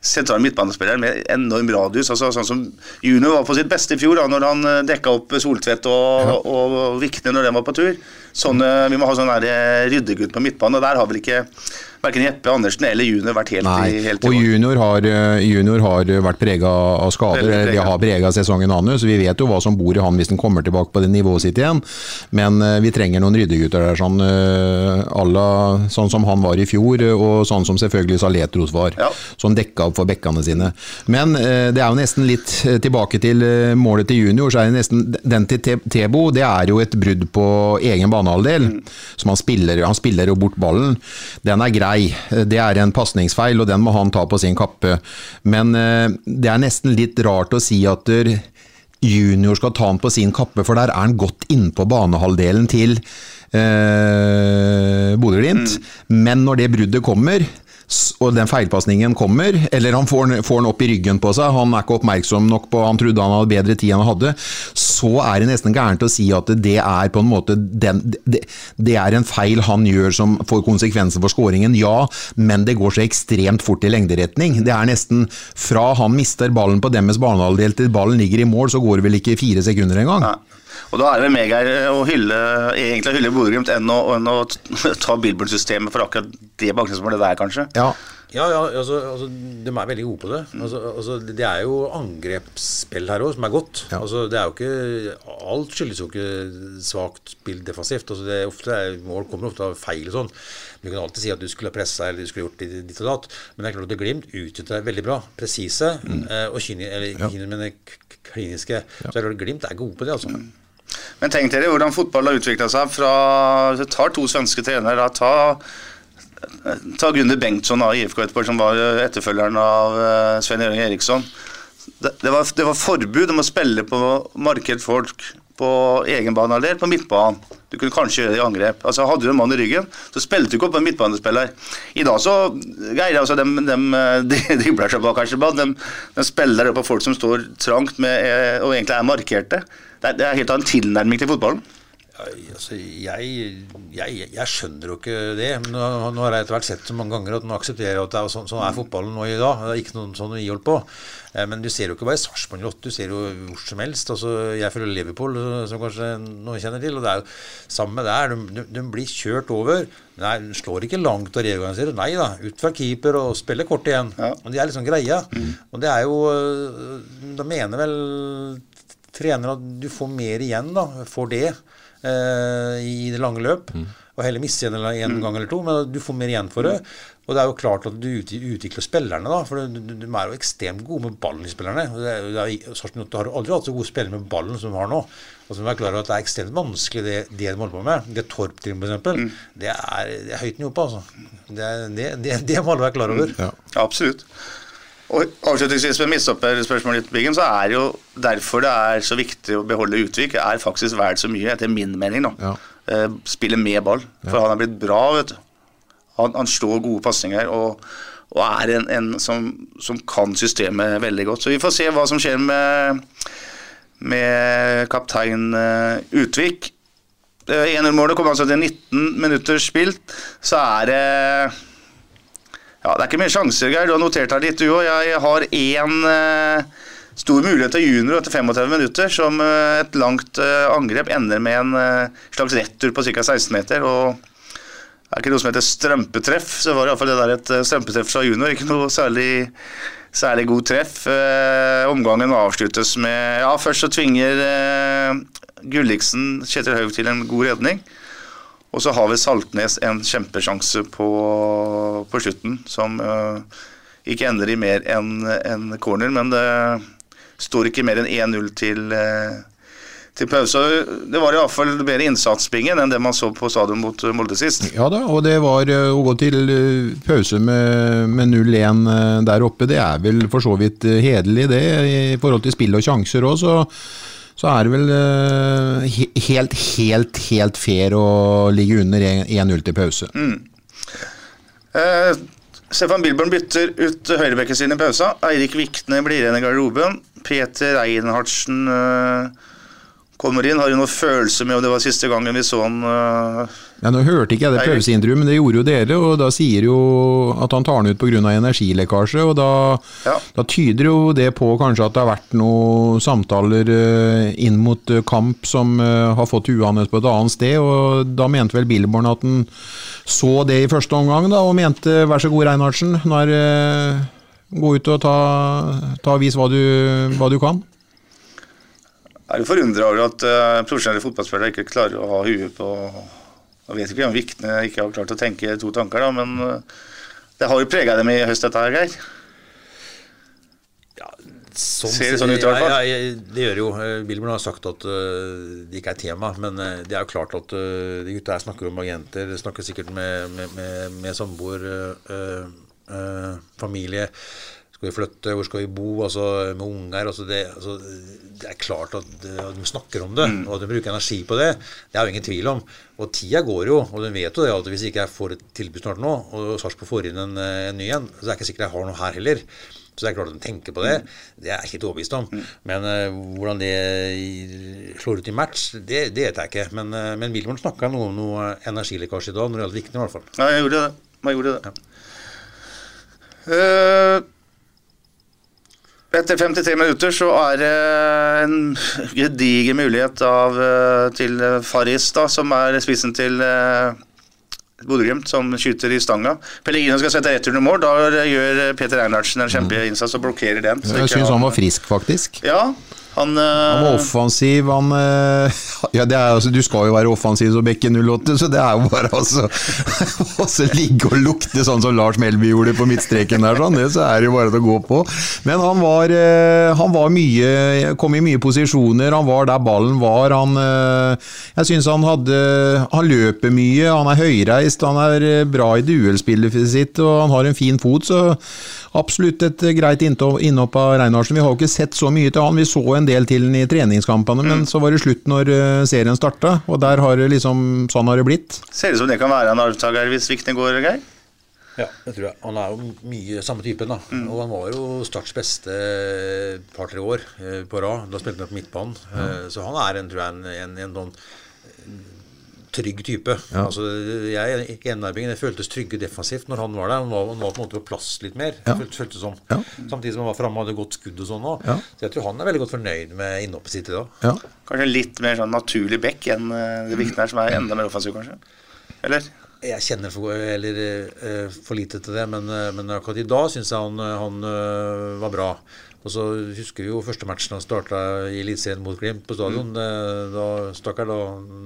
sentrale midtbanespillere med enorm radius. altså Sånn som Juno var på sitt beste i fjor, da, når han eh, dekka opp Soltvedt og, og, og Vikne når de var på tur. Sånne, vi må ha sånn eh, ryddegutt på midtbanen. og Der har vel ikke verken Jeppe Andersen eller junior vært helt Nei, i helt og junior har, eh, junior har vært prega av skader. Veldig eller De preget. har prega sesongen hans, så vi vet jo hva som bor i han hvis han kommer tilbake på det nivået sitt igjen. Men eh, vi trenger noen ryddegutter der, sånn, eh, à sånn som han var i fjor, eh, og sånn som selvfølgelig Saletros var. Ja. Som dekka opp for bekkene sine. Men eh, det er jo nesten litt eh, tilbake til eh, målet til junior, så er det nesten den til Tebo, det er jo et brudd på egen banehalvdel. Som han spiller, han spiller jo bort ballen. Den er grei. Eh, Det er en pasningsfeil, og den må han ta på sin kappe. Men eh, det er nesten litt rart å si at der, junior skal ta han på sin kappe, for der er han godt innpå banehalvdelen til eh, Bodø-Glimt. Men når det bruddet kommer, og den feilpasningen kommer, eller han får, får den opp i ryggen på seg, han er ikke oppmerksom nok på, han trodde han hadde bedre tid enn han hadde, så er det nesten gærent å si at det er på en måte den, det, det er en feil han gjør som får konsekvenser for skåringen, ja, men det går så ekstremt fort i lengderetning. Det er nesten fra han mister ballen på deres banehalvdel til ballen ligger i mål, så går det vel ikke fire sekunder engang. Nei. Og da er det mer å hylle egentlig å hylle Bodø-Glimt enn, enn å ta Billboard-systemet for akkurat det bakgrunnsmålet der, kanskje. Ja, Ja, ja altså, altså, de er veldig gode på det. Altså, altså, det er jo angrepsspill her òg, som er godt. Ja. Altså, det er jo ikke Alt skyldes jo ikke svakt spill defensivt. Altså, det er ofte, mål kommer ofte av feil og sånn. Du kan alltid si at du skulle pressa eller du skulle gjort ditt og datt. Men det er klart at Glimt utnytter det veldig bra. Presise mm. og kyni, eller, kyni, men k- k- kliniske. Så er det klart Glimt er gode på det, altså. Men tenk dere hvordan fotball har utvikla seg fra Det tar to svenske trenere. Ta, ta Gunde Bengtsson av IFK Göteborg, som var etterfølgeren av eh, Svein Jørgen Eriksson. Det, det, var, det var forbud om å spille på markert folk på egen banehalvdel, på midtbanen. Du kunne kanskje gjøre det i angrep. Altså Hadde du en mann i ryggen, så spilte du ikke opp en midtbanespiller. I dag så greier altså dem, dem eh, de dribler seg bak kanskje, de, de spiller på folk som står trangt med, eh, og egentlig er markerte. Det er, er helt annen tilnærming til fotballen. Altså, jeg, jeg, jeg skjønner jo ikke det. Men nå, nå har jeg etter hvert sett så mange ganger at nå aksepterer jeg at det er sånn, sånn er fotballen nå i dag. Det er ikke noen sånn vi holder på. Eh, Men du ser jo ikke bare Sarpsborg 8, du ser jo hvor som helst. Altså, jeg følger Liverpool, eh, som kanskje noen kjenner til. Og det er jo samme der. De, de, blir kjørt over. Nei, de slår ikke langt og reorganiserer. Nei da, ut fra keeper og spiller kort igjen. Ja. Og det er liksom greia. Og det er jo øh, Da mener vel trenere at du får mer igjen da, for det eh, i det lange løp. Og heller miste en, eller en gang eller to, men du får mer igjen for det. Og det er jo klart at du utvikler spillerne, da. For du, du, de er jo ekstremt gode med ballen, de spillerne. Det er, det er, 8 har aldri hatt så gode spillere med ballen som du har nå. Og så må være klar over at det er ekstremt vanskelig, det, det de holder på med. Det Torp-trim, f.eks. Det, er, det er høyt nivå på, altså. Det, er- det, det, det må alle være klar over. ja. Absolutt. Og avslutningsvis med midtstopperspørsmålet så er jo derfor det er så viktig å beholde Utvik, er faktisk verdt så mye, etter min mening. nå. Ja. Spille med ball. For han er blitt bra, vet du. Han, han slår gode pasninger og, og er en, en som, som kan systemet veldig godt. Så vi får se hva som skjer med, med kaptein eh, Utvik. Uh, 1-0-målet kom altså til 19 minutter spilt. Så er det ja, Det er ikke mye sjanser, Geir. Du har notert her litt, du òg. Jeg har én eh, stor mulighet til junior etter 35 minutter, som eh, et langt eh, angrep ender med en eh, slags retur på ca. 16 meter. og det er ikke noe som heter strømpetreff, så var det iallfall det der et eh, strømpetreff fra junior. Ikke noe særlig, særlig god treff. Eh, omgangen avsluttes med Ja, først så tvinger Gulliksen Kjetil Haug til en god redning. Og så har vi Saltnes en kjempesjanse på, på slutten, som uh, ikke ender i mer enn en corner. Men det står ikke mer enn 1-0 til, uh, til pause. Det var iallfall bedre innsatsbingen enn det man så på stadion mot Molde sist. Ja da, og det var eh, å gå til pause med, med 0-1 eh, der oppe, det er vel for så vidt hederlig det, i forhold til spill og sjanser òg, så er det vel uh, helt, helt, helt fair å ligge under 1-0 til pause. Eh, Stefan Bilborn bytter ut høyrebekken sin i pausa. Eirik Vikne blir igjen i garderoben. Peter Reinhardsen eh, kommer inn. Har du noen følelse med om det var siste gangen vi så han uh, ja, Nå hørte ikke jeg det Nei, men det gjorde jo dere. Og da sier jo at han tar den ut pga. energilekkasje. Og da, Ja. da tyder jo det på kanskje at det har vært noen samtaler uh, inn mot uh, kamp som eh, har fått huet hans på et annet sted. Og da mente vel Billborn at han så det i første omgang, da, og mente vær så god, Reinhardsen. Nå det Gå ut og ta, ta vis hva du, hva du kan. Er jo forundra over at uh, profesjonelle fotballspillere ikke klarer å ha huet på Jeg vet ikke om Vikne ikke har klart å tenke to tanker, da, men uh, det har jo prega dem i høst, dette her, Geir. Sånn, Ser det sånn ut i hvert fall? Ja, ja, det gjør det jo. Eh, har sagt at uh, det ikke er tema, men det er jo klart at de gutta her snakker om agenter, snakker sikkert med, med, med, med samboer, familie. Skal vi flytte, hvor skal vi bo, altså med unger. Altså det, altså, det er klart at øh, de snakker om det, og at de bruker energi på det. Det er jo ingen tvil om. Og tida går jo, og de vet jo det at hvis ikke jeg får et tilbud snart nå, og Sarpsborg får inn en, øh, en ny en, så er det ikke sikkert jeg har noe her heller. Så det er klart at de tenker på det. Det er jeg helt overbevist om. Men uh, hvordan det slår ut i match, det, det vet jeg ikke. Men, uh, men Wilhelm snakka noe om noe energilekkasje i dag, når det gjaldt Vikne i hvert fall. Ja, jeg gjorde det. Jeg gjorde det. Eh, etter 53 minutter så er det en gedigen mulighet av, eh, til Farris, Faris, da, som er spissen til uh, Bodø-Glimt, som skyter i stanga. Pellegrino skal sette rett under mål. Da gjør Peter Einartsen en kjempeinnsats og blokkerer den. så Jeg syns han var frisk, faktisk. Ja, han, eh, Han var offensiv, han eh, Ja, er, altså, du skal jo være offensiv som Bekke 08, så det er jo bare altså Å ligge og lukte sånn som Lars Melby gjorde på midtstreken der, sånn, det, så er det jo bare til å gå på. Men han var, eh, han var mye Kom i mye posisjoner, han var der ballen var. Han Jeg syns han hadde Han løper mye, han er høyreist, han er bra i duellspillet sitt, og han har en fin fot, så absolutt et greit innhopp av Reinhardsen. Vi har jo ikke sett så mye til han, vi så en del til den i treningskampene, men så var det slutt når eh, serien starta, og der har det liksom Sånn har det blitt. ser ut som det kan være en arvtaker hvis svikten går, Geir. Ja, det tror jeg. Han er jo mye samme typen, da. Og han var jo Starts beste par-tre år eh, på rad. Da spilte han på midtbanen. Mm. Så han er en, tror jeg, en, en, en sånn eh, trygg type. Ja. Altså, jeg i Enarvingen føltes trygge defensivt når han var der. Han var, han var på en måte på plass litt mer. Ja. Føltes, føltes som. Ja. Samtidig som han var framme og hadde godt skudd og sånn òg. Ja. Så jeg tror han er veldig godt fornøyd med innhoppet sitt i dag. Ja. Kanskje litt mer sånn naturlig back enn eh, det viktige her, som er enda mer offensiv, kanskje? Eller? Jeg kjenner for, eller, eh, for lite til det, men, eh, men akkurat i dag syns jeg han, han var bra. Og så husker vi jo første matchen han starta i Eliteserien mot Glimt på stadion. Mm. Da, stakkar, da,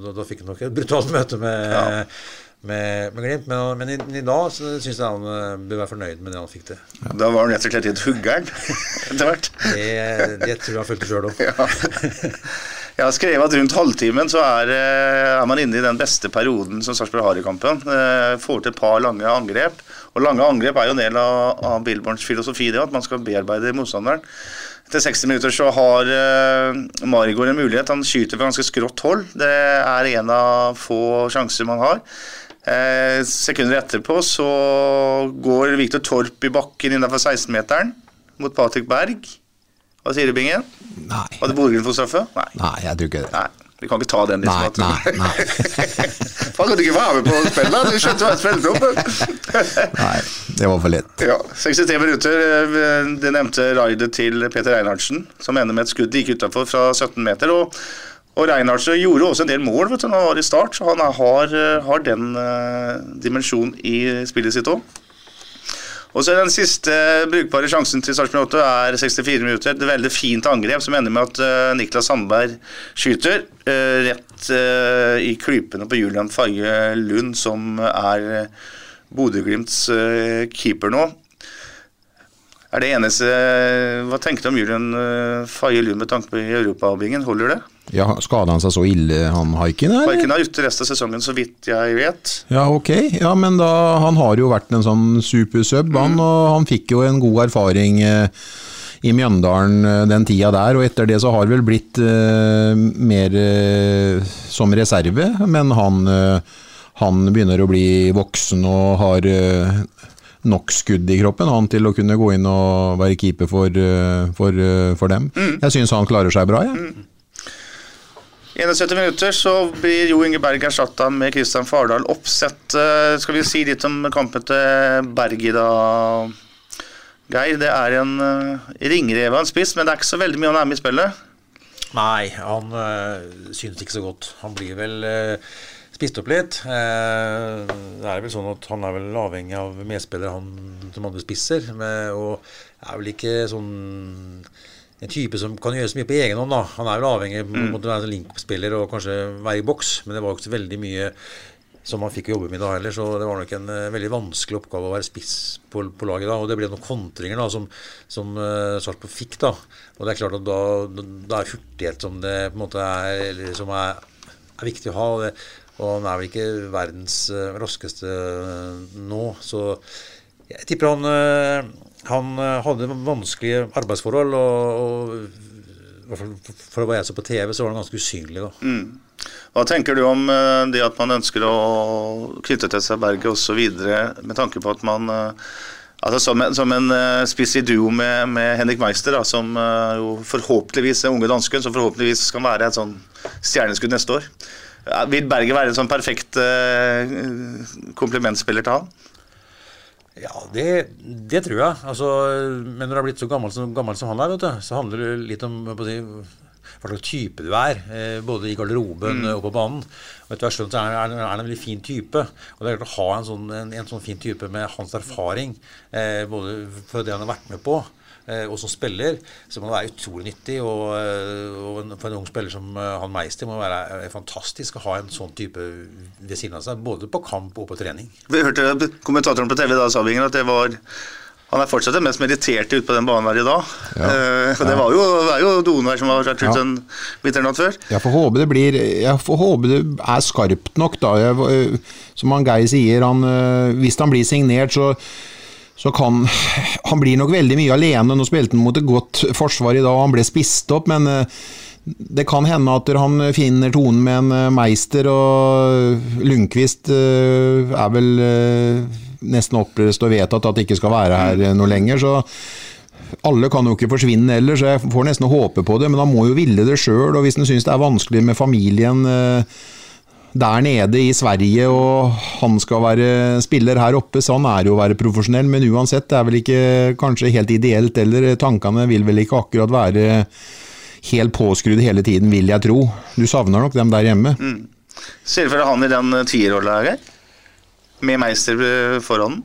da, da fikk han nok et brutalt møte med, Ja. med, med Glimt. Men, men i, i dag så syns jeg han eh, bør være fornøyd med det han fikk til. Da var han rett og slett litt huggeren etter hvert. Det, det tror jeg han følte sjøl òg. Ja. Jeg har skrevet at rundt halvtimen så er, eh, er man inne i den beste perioden som Sarpsborg har i kampen. Eh, Får til et par lange angrep. Og lange angrep er jo en del av, av Billborns filosofi, det at man skal bearbeide motstanderen. Etter 60 minutter så har uh, Marigård en mulighet. Han skyter fra ganske skrått hold. Det er en av få sjanser man har. Eh, sekunder etterpå så går Viktor Torp i bakken innenfor 16-meteren mot Patrick Berg. Hva sier du, Bingen? Nei. Hadde Bodø-Glimt fått straffe? Nei. Nei, jeg tror ikke det. Nei, vi kan ikke ta den. Nei, liksom, nei, nei. Faen, kan du ikke være med på spillet? Du skjønte hva jeg spilte opp. Nei, det var for lett. Ja, 63 minutter. eh, Det nevnte raidet til Peter Reinhardsen, som ender med et skudd like utafor fra 17 meter. Og, og Reinhardsen gjorde også en del mål vet du, når han var i start, så han har, eh, har den uh, dimensjonen i spillet sitt òg. Og så Den siste brukbare sjansen til Sarpsborg 8 er 64 minutter. Et veldig fint angrep som ender med at eh, Niklas Sandberg skyter eh, rett eh, i klypene på Julian Farge Lund, som er Bodø-Glimts keeper nå. Er det eneste Hva tenker du om Julian Faye Lund med tanke på Europabingen? Holder det? Ja, Skada han seg så ille, han Haikin? Haikin er ute resten av sesongen, så vidt jeg vet. Ja, ok. Ja, men da, Han har jo vært en sånn supersub, han, og han fikk jo en god erfaring eh, i Mjøndalen eh, den tida der. og Etter det så har det vel blitt eh, mer eh, som reserve, men han, eh, han begynner å bli voksen og har eh, nok skudd i kroppen han til å kunne gå inn og være keeper for, for, for dem. Jeg syns han klarer seg bra, jeg. 71 minutter så blir Jo Inge Berg erstatta med Kristian Fardal Oppsett. Eh, Skal vi si litt om kampen til Berg i dag, Geir? Det er en ringreve ringrev av en spiss, men det er ikke så veldig mye han er med i spillet. Nei, han øh, synes ikke så godt. Han blir vel øh, spist opp litt. Eh, det er vel sånn at han er vel avhengig av medspillere han som andre spisser. Med, og er vel ikke sånn en type som kan gjøre så mye på egen hånd. da. Han er vel avhengig av mm. å være link-spiller og kanskje være i boks, men det var jo ikke så veldig mye som han fikk å jobbe med da heller, så det var nok en uh, veldig vanskelig oppgave å være spiss på, på laget da. Og det ble noen kontringer da som, som uh, Sarpsborg fikk, da. Og det er klart at da, da er hurtighet som det på en måte er, eller, som er, er viktig å ha. Og, det, og han er vel ikke verdens uh, raskeste nå, så jeg tipper han han hadde vanskelige arbeidsforhold, og, og for å være så på TV, så var han ganske usynlig. da. Mm. Hva tenker du om uh, det at man ønsker å knytte til seg Berget osv., med tanke på at man uh, altså Som som en spiss i duo med, med, Henrik Meister, da, som jo forhåpentligvis er unge dansken, som forhåpentligvis kan være et sånn stjerneskudd neste år. vil Berget være en sånn perfekt komplimentspiller til han? Ja, det, det, tror jeg. Altså, men når du har blitt så gammel som, gammel som han er, du, så handler det litt om si, hva slags type du er, eh, både i garderoben mm. og på banen. Og etter hvert skjønt så er han en veldig fin type. Og det er klart å ha en sånn, en, en sånn fin type med hans erfaring, eh, både for det han har vært med på, eh, og som spiller, så må det være utrolig nyttig. Og, eh, og for en ung spiller som eh, han Meister må det være fantastisk å ha en sånn type ved siden av seg, både på kamp og på trening. Vi hørte kommentatoren på TV da, Sabinger, at det var han er fortsatt den mest meritterte ute på den banen her i dag. Ja. Uh, det var jo, er jo Donvær som har vært ute ja. en vinternatt før. Jeg får håpe det blir Jeg får håpe det er skarpt nok, da. Jeg, eh, som han Geir sier, han, eh, hvis han blir signert, så så kan Han blir nok veldig mye alene. Nå spilte han mot et godt forsvar i dag, og han ble spist opp, men det kan hende at han finner tonen med en meister, og Lundqvist er vel nesten opplest og vedtatt at det ikke skal være her noe lenger. så alle kan jo ikke forsvinne heller, så jeg får nesten håpe på det. Men han må jo ville det sjøl, og hvis han syns det er vanskelig med familien eh, der nede i Sverige, og han skal være spiller her oppe, så han er jo å være profesjonell. Men uansett, det er vel ikke kanskje helt ideelt heller. Tankene vil vel ikke akkurat være helt påskrudd hele tiden, vil jeg tro. Du savner nok dem der hjemme. Mm. Ser du for deg han i den tierrolla, her? med Meister foran den?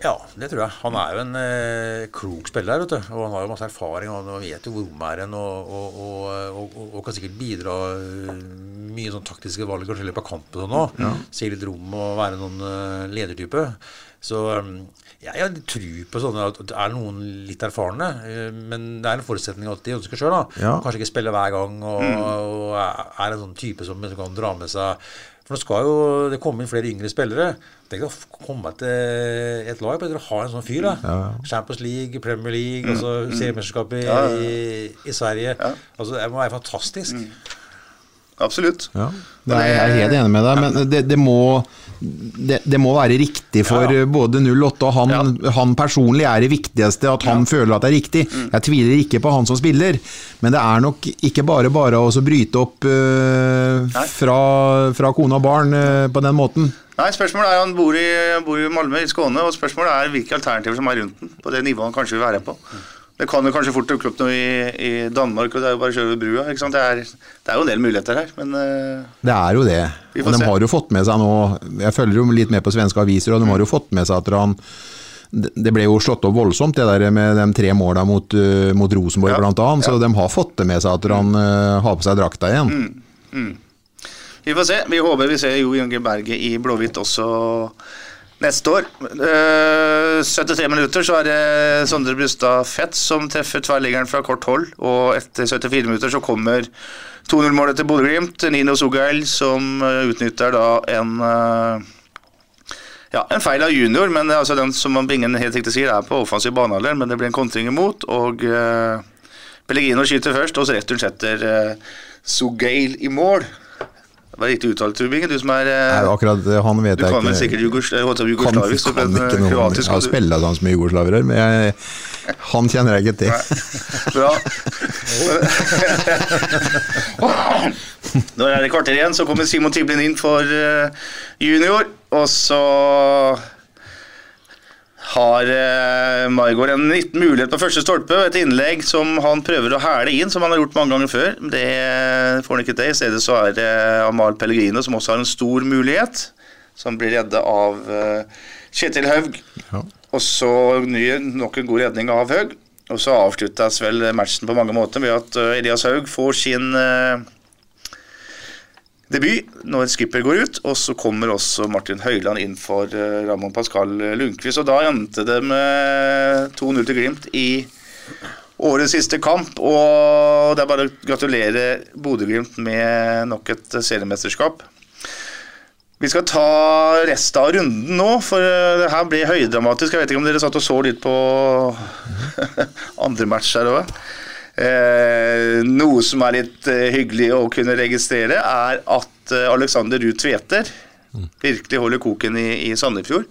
Ja, det tror jeg. Han er jo en eh, klok spiller, vet du. Og han har jo masse erfaring, og han vet jo hvor rommet er hen, og, og, og, og, kan sikkert bidra uh, mye sånn taktiske valg, kanskje litt på kampen og nå. Ja. Se litt rom og være noen uh, ledertype. Så um, jeg jeg tror på sånne at det er noen litt erfarne, men det er en forutsetning at de ønsker sjøl. Ja. Kanskje ikke spille hver gang, og, mm. og er en sånn type som kan dra med seg for nå skal jo det komme inn flere yngre spillere. Tenk å komme til et lag og ha en sånn fyr. da. Ja, ja. Champions League, Premier League, mm, altså mm, seriemesterskapet ja, i, i, Sverige. Altså Det må være fantastisk. Mm. Absolutt. Ja, er, jeg er helt enig med deg, men det, det må det, det, må være riktig for ja, ja. både 08 og han, ja. han personlig er det viktigste at han føler at det er riktig. Mm. Jeg tviler ikke på han som spiller, men det er nok ikke bare bare å bryte opp uh, fra, fra, kone og barn uh, på den måten. Nei, spørsmålet er Han bor i, bor i Malmö, i Skåne, og spørsmålet er hvilke alternativer som er rundt den, på det nivået han kanskje vil være på. Det kan jo kanskje fort dukke opp noe i, i, Danmark, og det er jo bare å kjøre over brua. ikke sant? Det er, det er, jo en del muligheter her, men uh, Det er jo det. Og de se. har jo fått med seg nå Jeg følger jo litt med på svenske aviser, og de har jo fått med seg at han det ble jo slått opp voldsomt, det der med de tre måla mot, uh, mot Rosenborg ja, bl.a. Så de har fått det med seg at han uh, har på seg drakta igjen. Mm, mm. Vi får se. Vi håper vi ser Jo Inge Berget i blåhvitt også neste år. Uh, eh, 73 minutter så er det Sondre Brustad Fett som treffer tverrliggeren fra kort hold. Og etter 74 minutter så kommer 2-0-målet til Bodø-Glimt. Nino Sogail som uh, utnytter da en uh, ja, en feil av junior, men altså den som Bingen helt riktig sier, er på offensiv banealder, men det blir en kontring imot. Og uh, Pellegrino skyter først, og så returen setter Sogail i mål. Hva er riktig uttalt, Trubing, Du som er eh, Nei, akkurat han vet Du jeg kan vel ikke. sikkert jugos, eh, holdt på å si kan, jugoslavisk, kan men ikke eh, noe, kroatisk jeg har kan du- spilt sammen med jugoslaver, men jeg, han kjenner jeg ikke til. Bra. Nå er det kvarter igjen, så kommer Simon Tiblin inn for eh, junior. Og så har eh, Maigård en liten mulighet på første stolpe. Et innlegg som han prøver å hæle inn, som han har gjort mange ganger før. Det får han ikke til. I stedet så er det Amal Pellegrino som også har en stor mulighet. Som blir redda av eh, Kjetil Haug. Ja. Og så ny, nok en god redning av Haug. Og så avsluttes vel matchen på mange måter ved at uh, Elias Haug får sin eh, debut når skipper går ut. Og så kommer også Martin Høiland inn for Ramón Ramon Pascal Lundqvist. Og da endte det med 2-0 til Glimt i årets siste kamp. Og det er bare å gratulere Bodø-Glimt med nok et seriemesterskap. Vi skal ta resten av runden nå, for eh, det her ble høydramatisk. Jeg vet ikke om dere satt og så litt på andre match her òg. Eh, noe som er litt eh, hyggelig å kunne registrere, er at eh, Alexander Ruud Tveter virkelig holder koken i, i Sandefjord.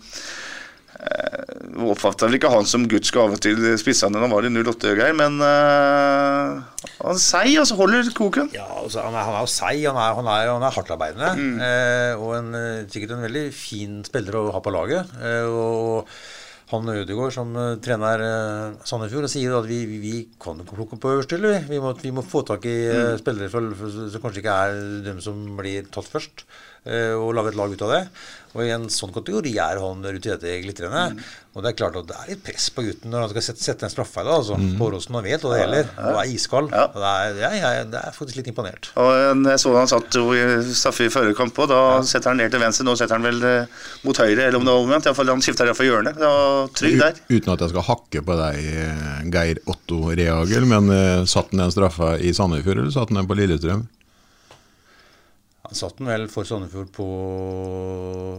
Eh, Oppfatta vel ikke han som Guds gave til spissene når han var i 08, Geir, men eh, han er seig, altså. Holder koken. Ja, altså, han, er, han er jo seig, han er, han er, han er hardtarbeidende. Eh, og en, eh, sikkert en veldig fin spiller å ha på laget. Eh, og han Ødegaard som eh, trener eh, Sandefjord og sier at vi, vi, vi kan ikke plukke på øverste hylle. Vi. Må, vi må få tak i eh, spillere for, for, som kanskje ikke er dem som blir tatt først, og lage et lag ut av det. Og i en sånn kategori er han rutinerte glitrende. Og det er klart at det er litt press på gutten når han skal sette, sette en straffe. Da, altså. På Åråsen, han vet hva det gjelder, og er iskald. Ja. Og Det er, jeg, jeg, det er faktisk litt imponert. Og jeg så han satt jo i straffe i forrige kamp, og da setter han ned til venstre. Nå setter han vel eh, mot høyre, eller om det var omvendt. I hvert fall han skifter iallfall for hjørnet. Det var trygg der. U- Uten at jeg skal hakke på deg, eh, Geir Otto Reagel, men uh, satt han den straffa i Sandefjord, eller satt han den på Lillestrøm? Han satt den vel for Sandefjord på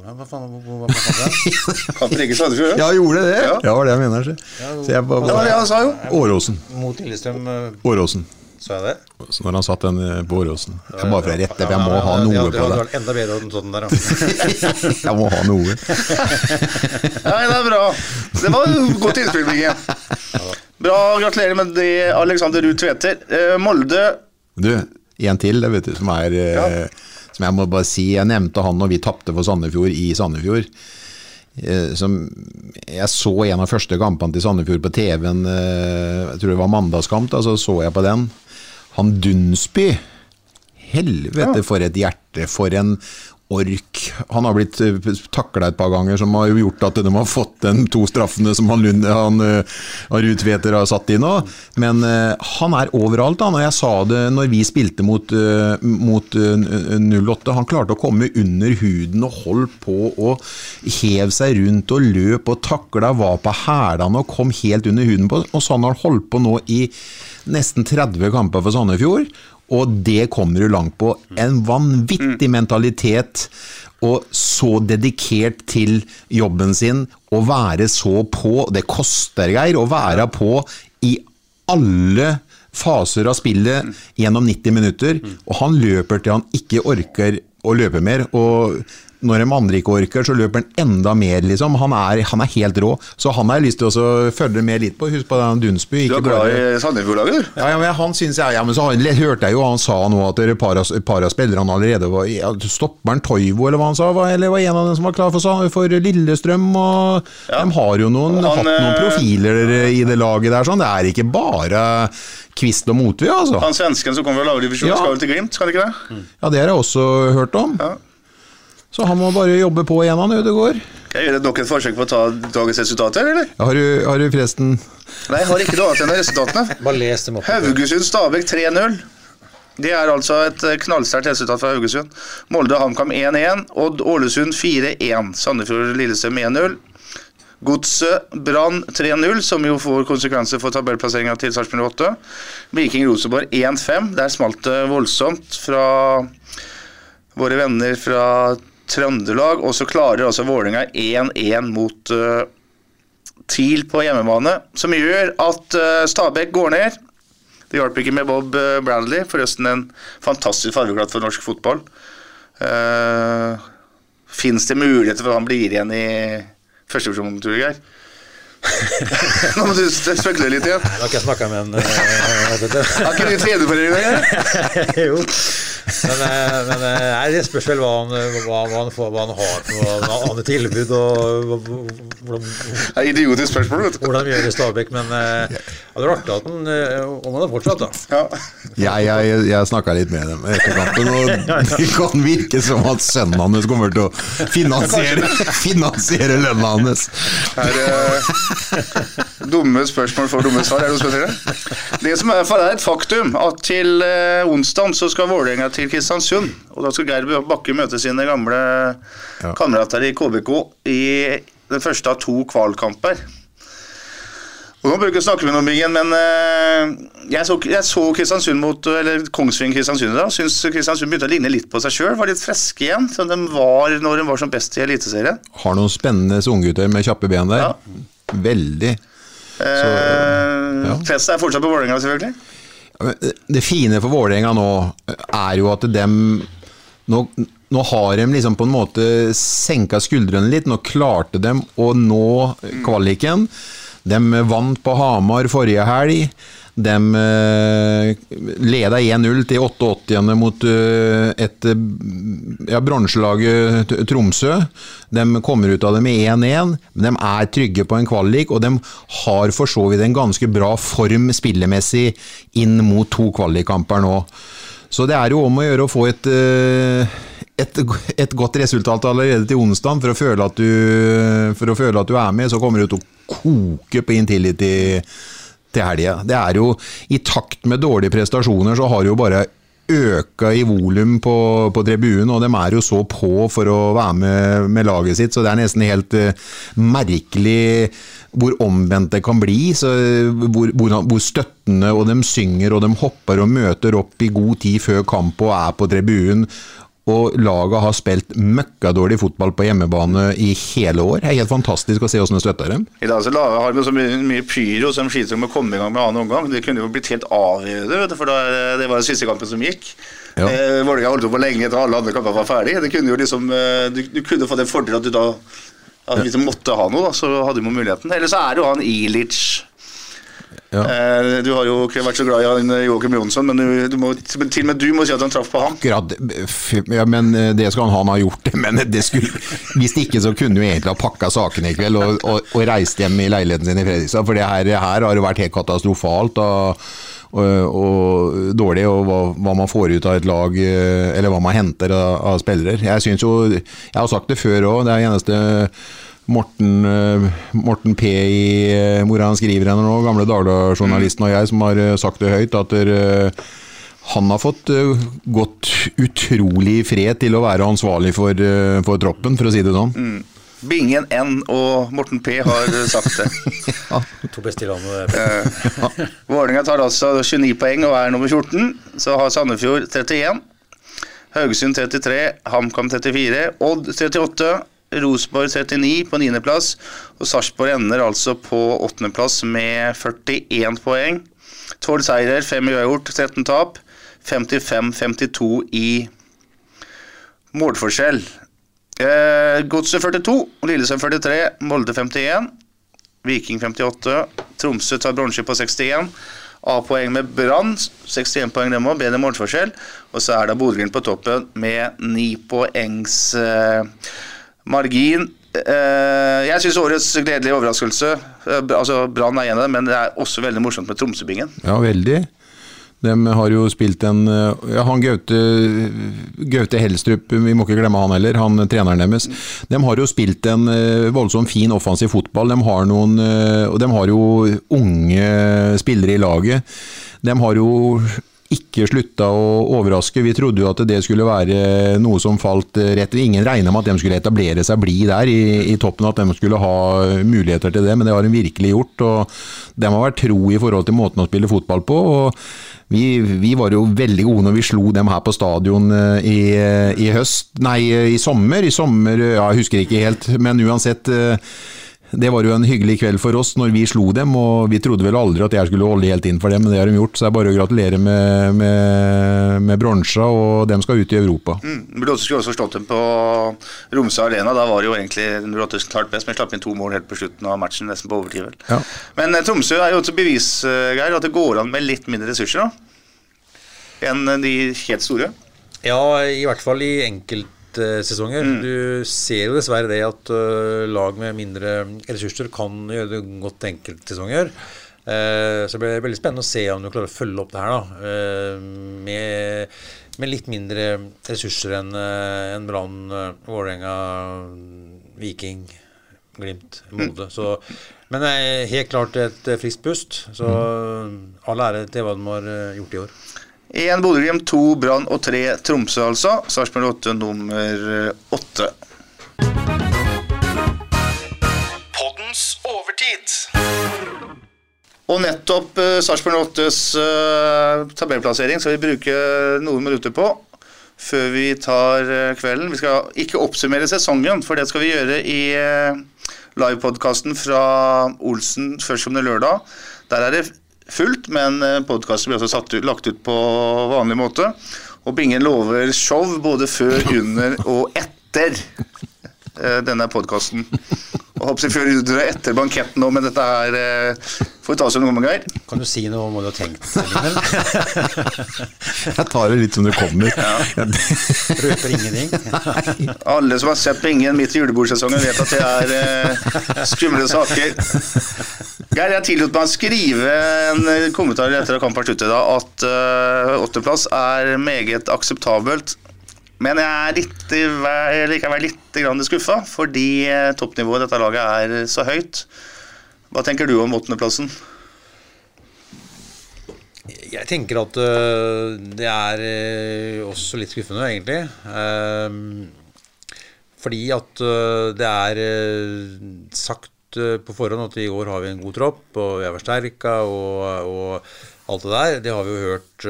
ja, Hva faen hva, hva, hva, hva, Kampen ligger i Sandefjord. Ja, gjorde det? Ja. Ja, det var det jeg mener. Så. Så jeg bare, Det var det han sa, jo. Åråsen. Mot Lillestrøm, eh, Åråsen. sa jeg det? Så Når han satt den eh, på Åråsen. Jeg bare for rette, for jeg må ha noe på det. det. vært enda bedre enn sånn der, ja. Jeg må ha noe. Nei, det er bra. Det var godt innspill, Bingen. Bra. Gratulerer med det, Alexander Ruud Tveter. Eh, Molde Du, en til, det vet du, som er eh, Som jeg må bare si, jeg nevnte han når vi tapte for Sandefjord i Sandefjord. Eh, som Jeg så en av første kampene til Sandefjord på TV-en, eh, jeg tror det var mandagskamp, da, så så jeg på den. Han Dunsby, helvete for et hjerte, for en ork. Han har blitt takla et par ganger, som har gjort at de har fått den to straffene som han, Lund, han eh, Tveter har satt inn nå. Men eh, han er overalt. Han, og jeg sa det når vi spilte mot, eh, mot eh, 08. Han klarte å komme under huden og holdt på og hev seg rundt og løp og takla, var på hælene og kom helt under huden på. Og sånn har han holdt på nå i nesten 30 kamper for Sandefjord. Og det kommer du langt på. En vanvittig mentalitet, og så dedikert til jobben sin, å være så på. Det koster, Geir, å være på i alle faser av spillet gjennom 90 minutter. Og han løper til han ikke orker å løpe mer. og når de andre ikke orker, så løper han enda mer, liksom. Han er, han er helt rå. Så han har jeg lyst til å følge med litt på. Husk på den Dunsby. Du er glad bare- i Sandefjord-laget, du? ja, ja, men han synes jeg, ja, men så han, hørte jeg jo han sa nå at et par, av- spillerne allerede var ja, Stopperen Toivo, eller hva han sa? Var, eller var en av dem som var klar for, for Lillestrøm? Og Ja. De har jo noen, Han, hatt noen eh, profiler i det laget der. Sånn. Det er ikke bare kvist og motvi, altså. Han svensken som kommer fra lavere divisjon, Ja. skal vel til Glimt, skal han ikke det? Ja, Det har jeg også hørt om. Ja. Så han må bare jobbe på igjen, han Ødegaard. Gjør nok et forsøk på å ta dagens resultater, eller? Har du, har du forresten Nei, jeg har ikke noe annet enn resultatene. Bare les dem opp. Haugesund-Stabæk 3-0. Det er altså et eh, knallsterkt resultat fra Haugesund. Molde-HamKam 1-1. Odd-Ålesund 4-1. Sandefjord-Lillestrøm 1-0. Godset Brann 3-0, som jo får konsekvenser for tabellplasseringa til Sarpsborg 8. Viking-Rosenborg 1-5. Der smalt det voldsomt fra våre venner fra Trøndelag. Og så klarer altså Vålerenga 1-1 mot uh, TIL på hjemmebane, som gjør at uh, Stabæk går ned. Det hjalp ikke med Bob eh, Bradley, forresten en fantastisk fargeklatt for norsk fotball. Uh, Fins det muligheter for at han blir igjen i førstevisjonen, tror jeg? Nå må du spekulere litt igjen. Ja. har ikke jeg snakka med en uh, Har ikke du tredjeforeldre dag? jo. Men, eh, men eh, nei, det spørs vel hva han, hva, hva han, får, hva han har for annet tilbud, og hvordan, Det er idiotisk spørsmål, vet du. hvordan gjør det i Stabæk. Men eh, det vært artig at han, om han har fortsatt, da. Ja. Jeg, jeg, jeg snakka litt med dem etterkant, og det kan virke som at sønnen hans kommer til å finansiere, finansiere lønna hans. Er, uh, dumme spørsmål for dumme svar, er det noe som heter det? Som er, er et faktum, at til uh, onsdag så skal Vålerenga til Kristiansund. Og da skal Geir Bakke møte sine gamle Ja. kamerater i KBK i den første av to kvalkamper. Og Nå bør vi ikke snakke med noen, Bingen, men eh, jeg, så, jeg så Kristiansund mot, eller Kongsvinger Kristiansund da. Syns Kristiansund begynte å ligne litt på seg sjøl. Var litt friske igjen, som de var når de var som best i Eliteserien. Har noen spennende unggutter med kjappe ben der. Ja. Veldig. Eh, ja. Presset er fortsatt på Vålerenga, selvfølgelig. Det fine for Vålerenga nå er jo at dem nå, nå har de liksom på en måte senka skuldrene litt. Nå klarte de å nå kvaliken. De vant på Hamar forrige helg. De eh, leda 1-0 til 88 mot eh, et eh, ja, bronselaget Tromsø. De kommer ut av det med 1-1, men de er trygge på en kvalik, og de har for så vidt en ganske bra form spillemessig inn mot to kvalikkamper nå. Så det er jo om å gjøre å få et, eh, et, et godt resultat allerede til onsdag for, for å føle at du er med. Så kommer du til å koke på Intility til helga. Det er jo I takt med dårlige prestasjoner så har det jo bare øka i volum på, på tribunen, og de er jo så på for å være med med laget sitt, så det er nesten helt uh, merkelig hvor omvendt det kan bli. Så, hvor, hvor, hvor støttende, og de synger og de hopper og møter opp i god tid før kamp og er på tribunen. Og laget har spilt møkkadårlig fotball på hjemmebane i hele år. Det er helt fantastisk å se hvordan de støtter dem. I dag så har vi så mye, mye pyro som sliter med å komme i gang med annen omgang. Det kunne jo blitt helt avgjørende, for da, det var den siste kampen som gikk. Ja. Eh, Vålerenga holdt på lenge etter alle andre kamper var ferdig. Det kunne jo liksom, eh, du, du kunne fått en fordel at du da at du måtte ha noe, da, så hadde vi muligheten. Ellers så er det jo han Ilic. Ja. Eh, du har jo ikke vært så glad i han eh, Joakim Jonsson, men du, du må, men til og med du må si at han traff på ham. Akkurat, ja, men eh, det skal han ha, han har gjort det. Men det skulle, hvis ikke så kunne du egentlig ha pakka sakene i kveld og, og, og reist hjem i leiligheten sin i Fredrikstad. For det her, her har jo vært helt katastrofalt og, og, og dårlig, og hva, hva man får ut av et lag, eller hva man henter av, av spillere. Jeg synes jo, jeg har sagt det før òg, det er eneste Morten, eh, Morten P. i eh, hvor han skriver henne nå, gamle Dagbladet-journalisten og jeg, som har eh, sagt det høyt, at der, han har fått eh, gått utrolig i fred til å være ansvarlig for, eh, for troppen, for å si det sånn. Bingen N og Morten P har eh, sagt det. To beste i landet. ja. Vålerenga tar altså 29 poeng og er nummer 14. Så har Sandefjord 31. Haugesund 33, HamKam 34, Odd 38, Rosenborg 39 på 9. plass. Og Sarpsborg ender altså på 8. plass med 41 poeng. 12 seirer, 5 uavgjort, 13 tap. 55-52 i målforskjell. Eh, Godset 42, Lillesand 43, Molde 51. Viking 58. Tromsø tar bronse på 61. A-poeng med Brann. 61 poeng dem òg, bedre målforskjell. Og så er det Bodø-Glimt på toppen med ni poengs eh, margin. Eh, jeg syns årets gledelige overraskelse eh, altså Brann er en av dem, men det er også veldig morsomt med Tromsøbingen. Ja, veldig. De har jo spilt en eh, ja, han Gaute, Gaute Helstrup, vi må ikke glemme han heller, han treneren deres. De har jo spilt en voldsomt fin offensiv fotball. De har, noen, de har jo unge spillere i laget. De har jo ikke slutta å overraske. Vi trodde jo at det skulle være noe som falt rett. Ingen regna med at de skulle etablere seg, bli der i, i toppen, at de skulle ha muligheter til det, men det har de virkelig gjort. og De har vært tro i forhold til måten å spille fotball på. og vi, vi var jo veldig gode når vi slo dem her på stadion eh, i, i høst, nei i sommer. I sommer, ja, jeg husker ikke helt, men uansett. Det var jo en hyggelig kveld for oss når vi slo dem, og vi trodde vel aldri at jeg skulle holde helt inn for dem, men det har de gjort. Så det er bare å gratulere med, med, med bronsa, og dem skal ut i Europa. Mm. Burde også, skulle også slått dem på Romsø Arena. Da var det jo egentlig Bråtes klart best, men slapp inn to mål helt på slutten av matchen, nesten på overtid. vel. Ja. Men eh, Tromsø er jo også bevis, eh, Geir, at det går an med litt mindre ressurser da, enn de helt store. Ja, i hvert fall i enkeltsesonger. Du ser jo dessverre det at øh, lag med mindre ressurser kan gjøre det godt enkeltsesonger. Eh, så det blir veldig spennende å se om du klarer å følge opp det her da, eh, med, med litt mindre ressurser enn uh, en Brann, uh, Vålerenga, Viking, Glimt, Molde. Så, men det er helt klart et friskt pust. Så all ære til hva de har gjort i år. Én Bodø-Glimt, to Brann og tre Tromsø, altså. Sarpsborg 8 nummer åtte. 8. Poddens overtid. Og nettopp uh, Sarpsborg 8s uh, tabellplassering skal vi bruke noen minutter på før vi tar uh, kvelden. Vi skal ikke oppsummere sesongen, for det skal vi gjøre i uh, livepodkasten fra Olsen førstkommende lørdag. Der er det fullt, men uh, podkasten blir også ut, lagt ut på vanlig måte. Og Bingen lover show både før, under og etter uh, denne podkasten. Etter banketten nå, men dette er uh, Får vi ta oss en omgang, Geir. Kan du si noe om hva du har tenkt? Jeg tar det litt som det kommer. Røper ingenting? Alle som har sett Bingen midt i julebordsesongen, vet at det er eh, skumle saker. Geir, jeg tillot meg å skrive en eh, kommentar etter at kampen var slutt i dag, at eh, åttendeplass er meget akseptabelt. Men jeg er likevel litt skuffa, fordi eh, toppnivået i dette laget er så høyt. Hva tenker du om åttendeplassen? Jeg tenker at øh, det er øh, også litt skuffende, egentlig. Fordi at det er sagt på forhånd at i år har vi en god tropp, og vi er forsterka, og, og alt det der. Det har vi jo hørt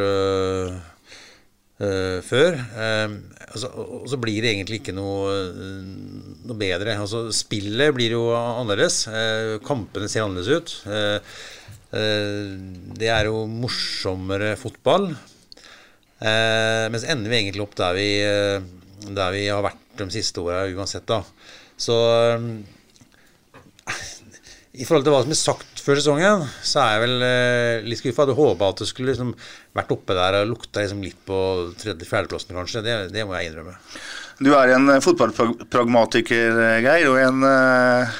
før. Ehm, altså, og så blir det egentlig ikke noe, øh, noe bedre. Altså, spillet blir jo annerledes. Eh, kampene ser annerledes ut. Eh, Eh, Det er jo morsommere fotball. Eh, men så ender vi egentlig opp der vi, eh, der vi har vært de siste åra uansett, da. Så eh, i forhold til hva som er sagt før sesongen, så er jeg vel eh, litt skuffa. Hadde håpa at det skulle liksom vært oppe der og lukta liksom litt på tredje-fjerdeplassen, kanskje. Det, det må jeg innrømme. Du er en eh, fotballpragmatiker, eh, Geir, og en eh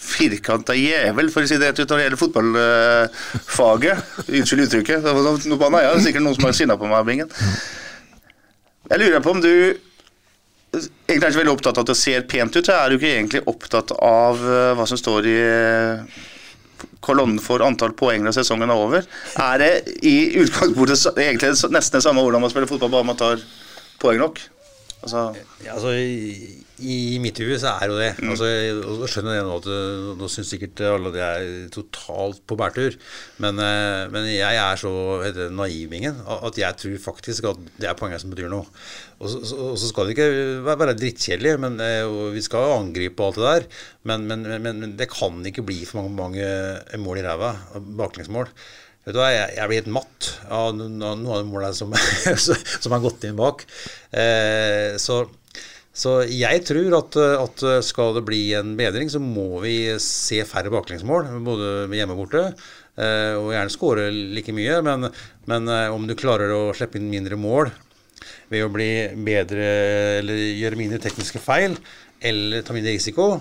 firkanta jævel, for å si det rett ut, når det gjelder fotballfaget. Unnskyld uttrykket. Det Nå banna jeg, det er sikkert noen som har sinna på meg, Bingen. Jeg lurer på om du egentlig er ikke veldig opptatt av at det ser pent ut. Er du ikke egentlig opptatt av eh, hva som står i kolonnen for antall poeng når sesongen er over? Er det i utgangspunktet egentlig nesten det samme hvordan man spiller fotball, bare man tar poeng nok? Altså, Ja, altså, i, mitt hue så er jo det. Altså, jeg skjønner jeg nå at uh, nå syns sikkert alle det er totalt på bærtur. Men, uh, men jeg er så heter det, naiv, at jeg tror faktisk at det er poenget som betyr noe. Og så, og så skal det ikke være drittkjedelig, men og vi skal angripe alt det der. Men, men, men, det kan ikke bli for mange, mange mål i ræva. Baklengsmål. Vet du hva, jeg, jeg blir helt matt av no- no- noen av de målene som, som har gått inn bak. Eh, så, så jeg tror at, at skal det bli en bedring, så må vi se færre baklengsmål, både hjemme og borte. Eh, og gjerne skåre like mye, men, men eh, om du klarer å slippe inn mindre mål ved å bli bedre eller gjøre mindre tekniske feil, eller ta mindre risiko,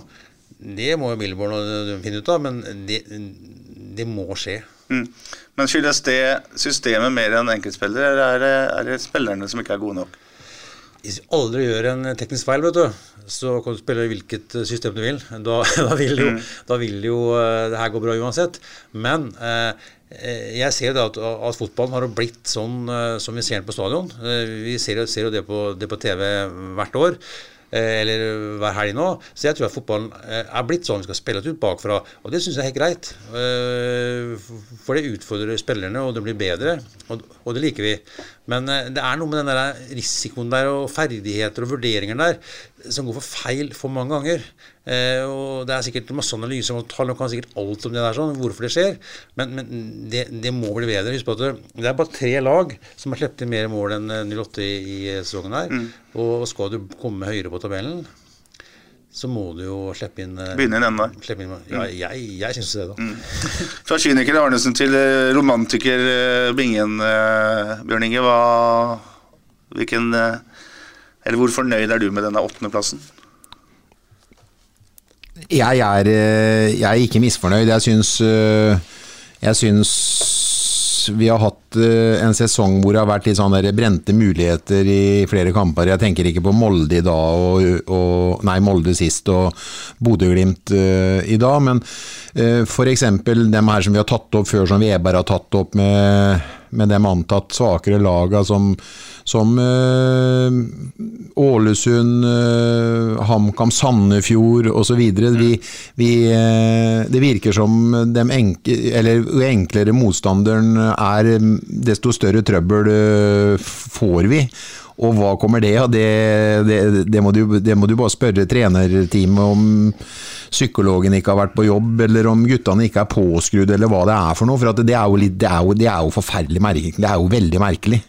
det må jo Billborn finne ut av, men det, det må skje. mm. Men skyldes det systemet mer enn enkeltspillere, eller er det, er det spillerne som ikke er gode nok? Hvis du aldri gjør en teknisk feil, vet du, så kan du spille hvilket system du vil. Da, da vil jo, da vil jo eh, det her gå bra uansett. Men eh, eh, jeg ser det at, at fotballen har blitt sånn eh, som vi ser den på stadion. Eh, Vi ser, ser jo det på, det på TV hvert år. eh, Eller hver helg nå. Så jeg tror at fotballen eh, er blitt sånn vi skal spille ut bakfra. Og det syns jeg er helt greit. Eh, For det utfordrer spillerne, og det blir bedre. Og, og det liker vi. Men eh, det er noe med den der risikoen der, og ferdigheter og vurderinger der. som går for feil for mange ganger. Eh, og Det er sikkert masse analyser og tall, og kan sikkert alt om det der, sånn, hvorfor det skjer. Men, men det, det, må bli bedre. Husk på at det, det er bare tre lag som har sluppet inn mer mål enn 08 i, i sesongen her. Mm. Og skal du komme høyere på tabellen, så må du jo slippe inn Begynne i den der. Inn, ja, jeg jeg syns det, da. Mm. Fra kyniker Arnesen til romantiker Bingen, Bjørn Inge. Hva, hvilken eller hvor fornøyd er du med denne åttendeplassen? Jeg er, jeg er ikke misfornøyd. Jeg syns, jeg syns vi har hatt en sesong hvor det har vært litt sånn brente muligheter i flere kamper. Jeg tenker ikke på Molde i dag og, og Nei, Molde sist og Bodø-Glimt uh, i dag. Men uh, f.eks. dem her som vi har tatt opp før, som Veberg har tatt opp med, med dem antatt svakere lagene som som øh, Ålesund, øh, HamKam, Sandefjord osv. Vi, vi, øh, det virker som dem enke, enklere motstanderen er, desto større trøbbel får vi. Og hva kommer det av? Det, det, det, det må du bare spørre trenerteamet om psykologen ikke har vært på jobb, eller om guttene ikke er påskrudd, eller hva det er for noe. For det er, jo litt, det, er jo, det er jo forferdelig merkelig. Det er jo veldig merkelig.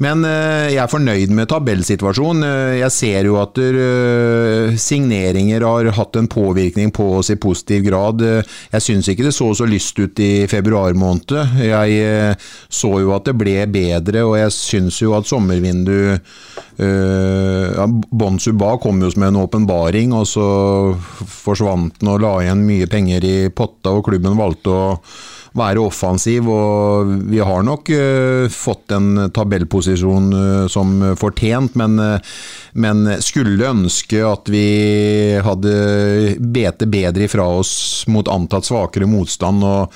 Men eh, jeg er fornøyd med tabellsituasjonen. Eh, jeg ser jo at eh, signeringer har hatt en påvirkning på oss i positiv grad. Jeg syns ikke det så så lyst ut i februar måned. Jeg så jo at det ble bedre, og jeg syns jo at sommervinduet ja, Bonsu Ba kom jo som en åpenbaring, og så forsvant den og la igjen mye penger i potta, og klubben valgte å være offensiv. og Vi har nok uh, fått en tabellposisjon uh, som fortjent, men, uh, men, skulle ønske at vi hadde bete bedre ifra oss mot antatt svakere motstand. og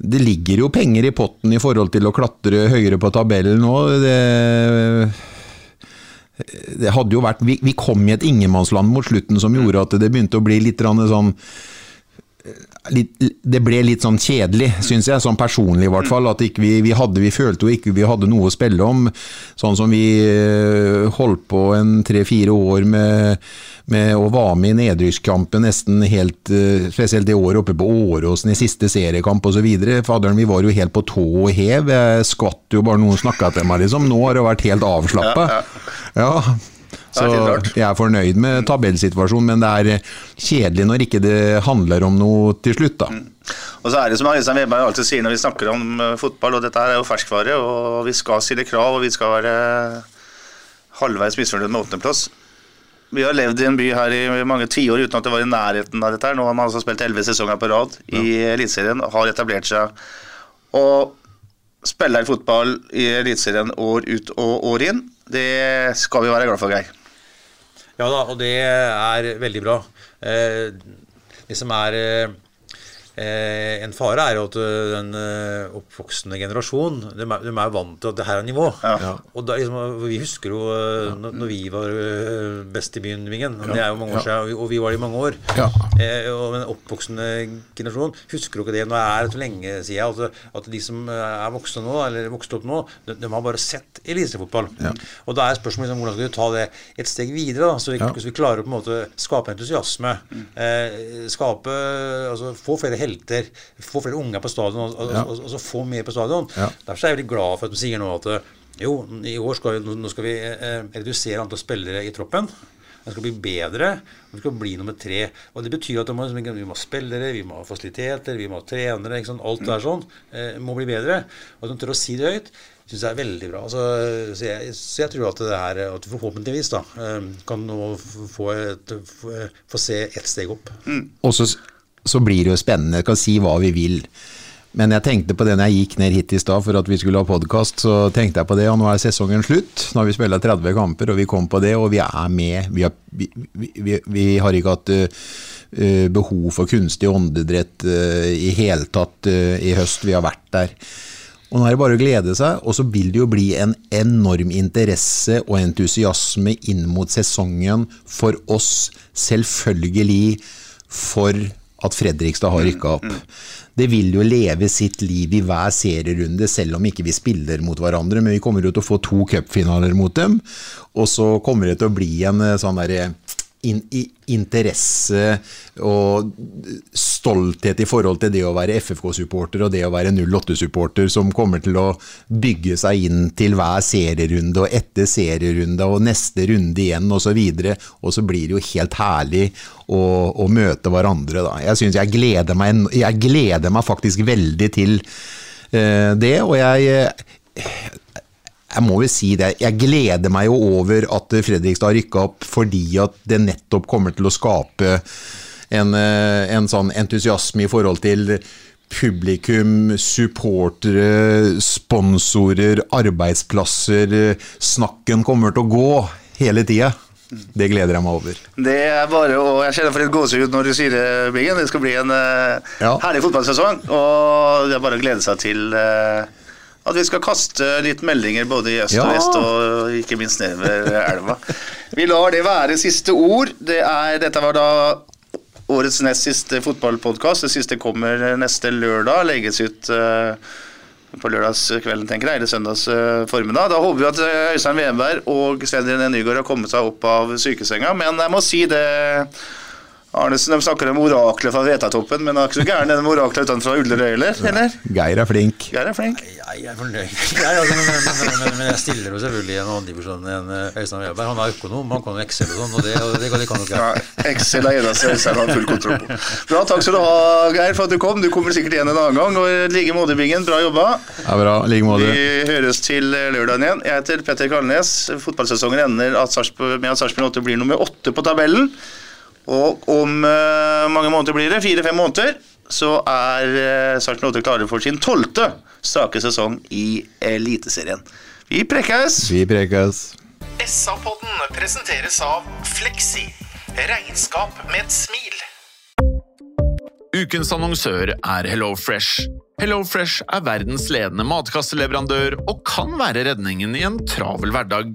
det ligger jo penger i potten i forhold til å klatre høyere på tabellen nå. Det, det hadde jo vært, vi kom i et ingenmannsland mot slutten som gjorde at det begynte å bli litt sånn litt, det ble litt sånn kjedelig, syns jeg, sånn personlig i hvert fall. At vi, vi, hadde, vi følte jo ikke vi hadde noe å spille om. Sånn som vi eh, holdt på en tre-fire år med, med, å være med i nedrykkskampen nesten helt eh, Spesielt det året oppe på Åråsen i siste seriekamp osv. Faderen, vi var jo helt på tå og hev. Jeg skvatt jo bare noen snakka til meg, liksom. Nå har det vært helt avslappa. Ja, ja. Så jeg er fornøyd med tabellsituasjonen, men det er kjedelig når ikke det handler om noe til slutt, da. Mm. Og så er det som Øystein Weberg alltid sier når vi snakker om eh, fotball, og dette er jo ferskvare, og vi skal stille krav, og vi skal være halvveis misfornøyd med åttendeplass. Vi har levd i en by her i mange tiår uten at det var i nærheten av dette. her. Nå har man altså spilt elleve sesonger på rad i ja. Eliteserien, har etablert seg. Og spiller fotball i Eliteserien år ut og år inn, det skal vi være glad for, Geir. Ja da, og det er veldig bra. Eh, det som er eh, Eh, en fare er jo at eh, den eh, oppvoksende generasjon de er, de er vant til at det her er nivå. Ja. Og da, liksom, Vi husker jo ja. når vi var best i byen, Ja. Det er jo mange år siden, og vi var det i mange år. Ja. Eh, og Den oppvoksende generasjon husker jo ikke det. Nå er det så lenge siden at, at de som er voksne nå, eller vokste opp nå, de, de har bare sett eliteseriefotball. Ja. Og da er spørsmålet liksom, hvordan skal du ta det et steg videre, da, så vi, så vi klarer å på en måte skape entusiasme. Mm. Eh, skape, altså Få flere helter helter, få flere unger på stadion, og, ja. og, og, og få mer på stadion. Ja. Derfor er jeg veldig glad for at de sier nå at jo, i år skal vi, nå skal vi eh, redusere antall spillere i troppen. Den skal bli bedre, og vi skal bli nummer tre. Og Det betyr at må, vi må ha spillere, vi må ha fasiliteter, vi må ha trenere. Alt det er sånn eh, må bli bedre. Og at de tør å si det høyt, syns jeg er veldig bra. Altså, så, jeg, så, jeg, tror at det her, at vi forhåpentligvis da, eh, kan nå få, et, få, få se ett steg opp. Mm. Også så blir det jo spennende. Jeg kan si hva vi vil. Men jeg tenkte på det når jeg gikk ned hit i stad for at vi skulle ha podkast, så tenkte jeg på det, og nå er sesongen slutt. Nå har vi spilt 30 kamper, og vi kom på det, og vi er med. Vi har, vi, vi, vi har ikke hatt uh, behov for kunstig åndedrett uh, i hele tatt uh, i høst. Vi har vært der. Og nå er det bare å glede seg, og så vil det jo bli en enorm interesse og entusiasme inn mot sesongen for oss, selvfølgelig for at Fredrikstad har rykka opp. Det vil jo leve sitt liv i hver serierunde, selv om ikke vi spiller mot hverandre. Men vi kommer jo til å få to cupfinaler mot dem, og så kommer det til å bli en eh, sånn derre in, i, interesse og stolthet i forhold til det å være FFK-supporter og det å være 08-supporter, som kommer til å bygge seg inn til hver serierunde og etter serierunde og neste runde igjen osv. Og, så og så blir det jo helt herlig å, å møte hverandre. Da. Jeg synes jeg gleder meg, jeg gleder meg faktisk veldig til eh, det, og jeg jeg må vel si det, jeg gleder meg jo over at Fredrikstad har rykka opp fordi at det nettopp kommer til å skape en, eh, en sånn entusiasme i forhold til publikum, supportere, sponsorer, arbeidsplasser. Snakken kommer til å gå hele tida. Det gleder jeg meg over. Det er bare å, Jeg kjenner for litt gåsehud når du sier det, Biggen. Det skal bli en uh, ja. herlig fotballsesong. Og det er bare å glede seg til uh, at vi skal kaste litt meldinger både i øst ja. og vest, og ikke minst nedover elva. Vi lar det være siste ord. Det er, dette var da årets nest siste fotballpodkast. Det siste kommer neste lørdag. Legges ut uh, på lørdagskvelden, tenker jeg, eller søndags uh, formiddag. Da håper vi at uh, Øystein Veberg og Sven René Nygaard har kommet seg opp av sykesenga. Men jeg må si det Arnesen de snakker om oraklet fra Vetatoppen, men det er ikke så gæren den oraklet utenfor Ullerøy, heller? eller? Geir er flink. Geir er flink. Jeg, jeg er fornøyd. Jeg, altså, men, men, men, men, jeg stiller jo selvfølgelig i en annen divisjon enn eh, Øystein Weberg. Han er økonom, han kan jo Excel og sånn, og det, og det, det kan nok jeg. Ja, Excel er eneste Øystein har full kontroll på. Bra, takk skal du ha, Geir, for at du kom. Du kommer sikkert igjen en annen gang. Og i like måte, Bingen, bra jobba. Ja, bra, like måte. Vi høres til lørdagen igjen. Jeg heter Petter Kalnes. Fotballsesongen ender med at Sarpsborg 8 blir nummer åtte på tabellen. Og om uh, mange måneder blir det, fire-fem måneder, så er uh, Sarpsborg 8 klare for sin tolvte strake sesong i Eliteserien. Vi prekkes! Vi prekkes. SA-podden presenteres av Fleksi. Regnskap med et smil. Ukens annonsør er HelloFresh. HelloFresh er verdens ledende matkasseleverandør og kan være redningen i en travel hverdag.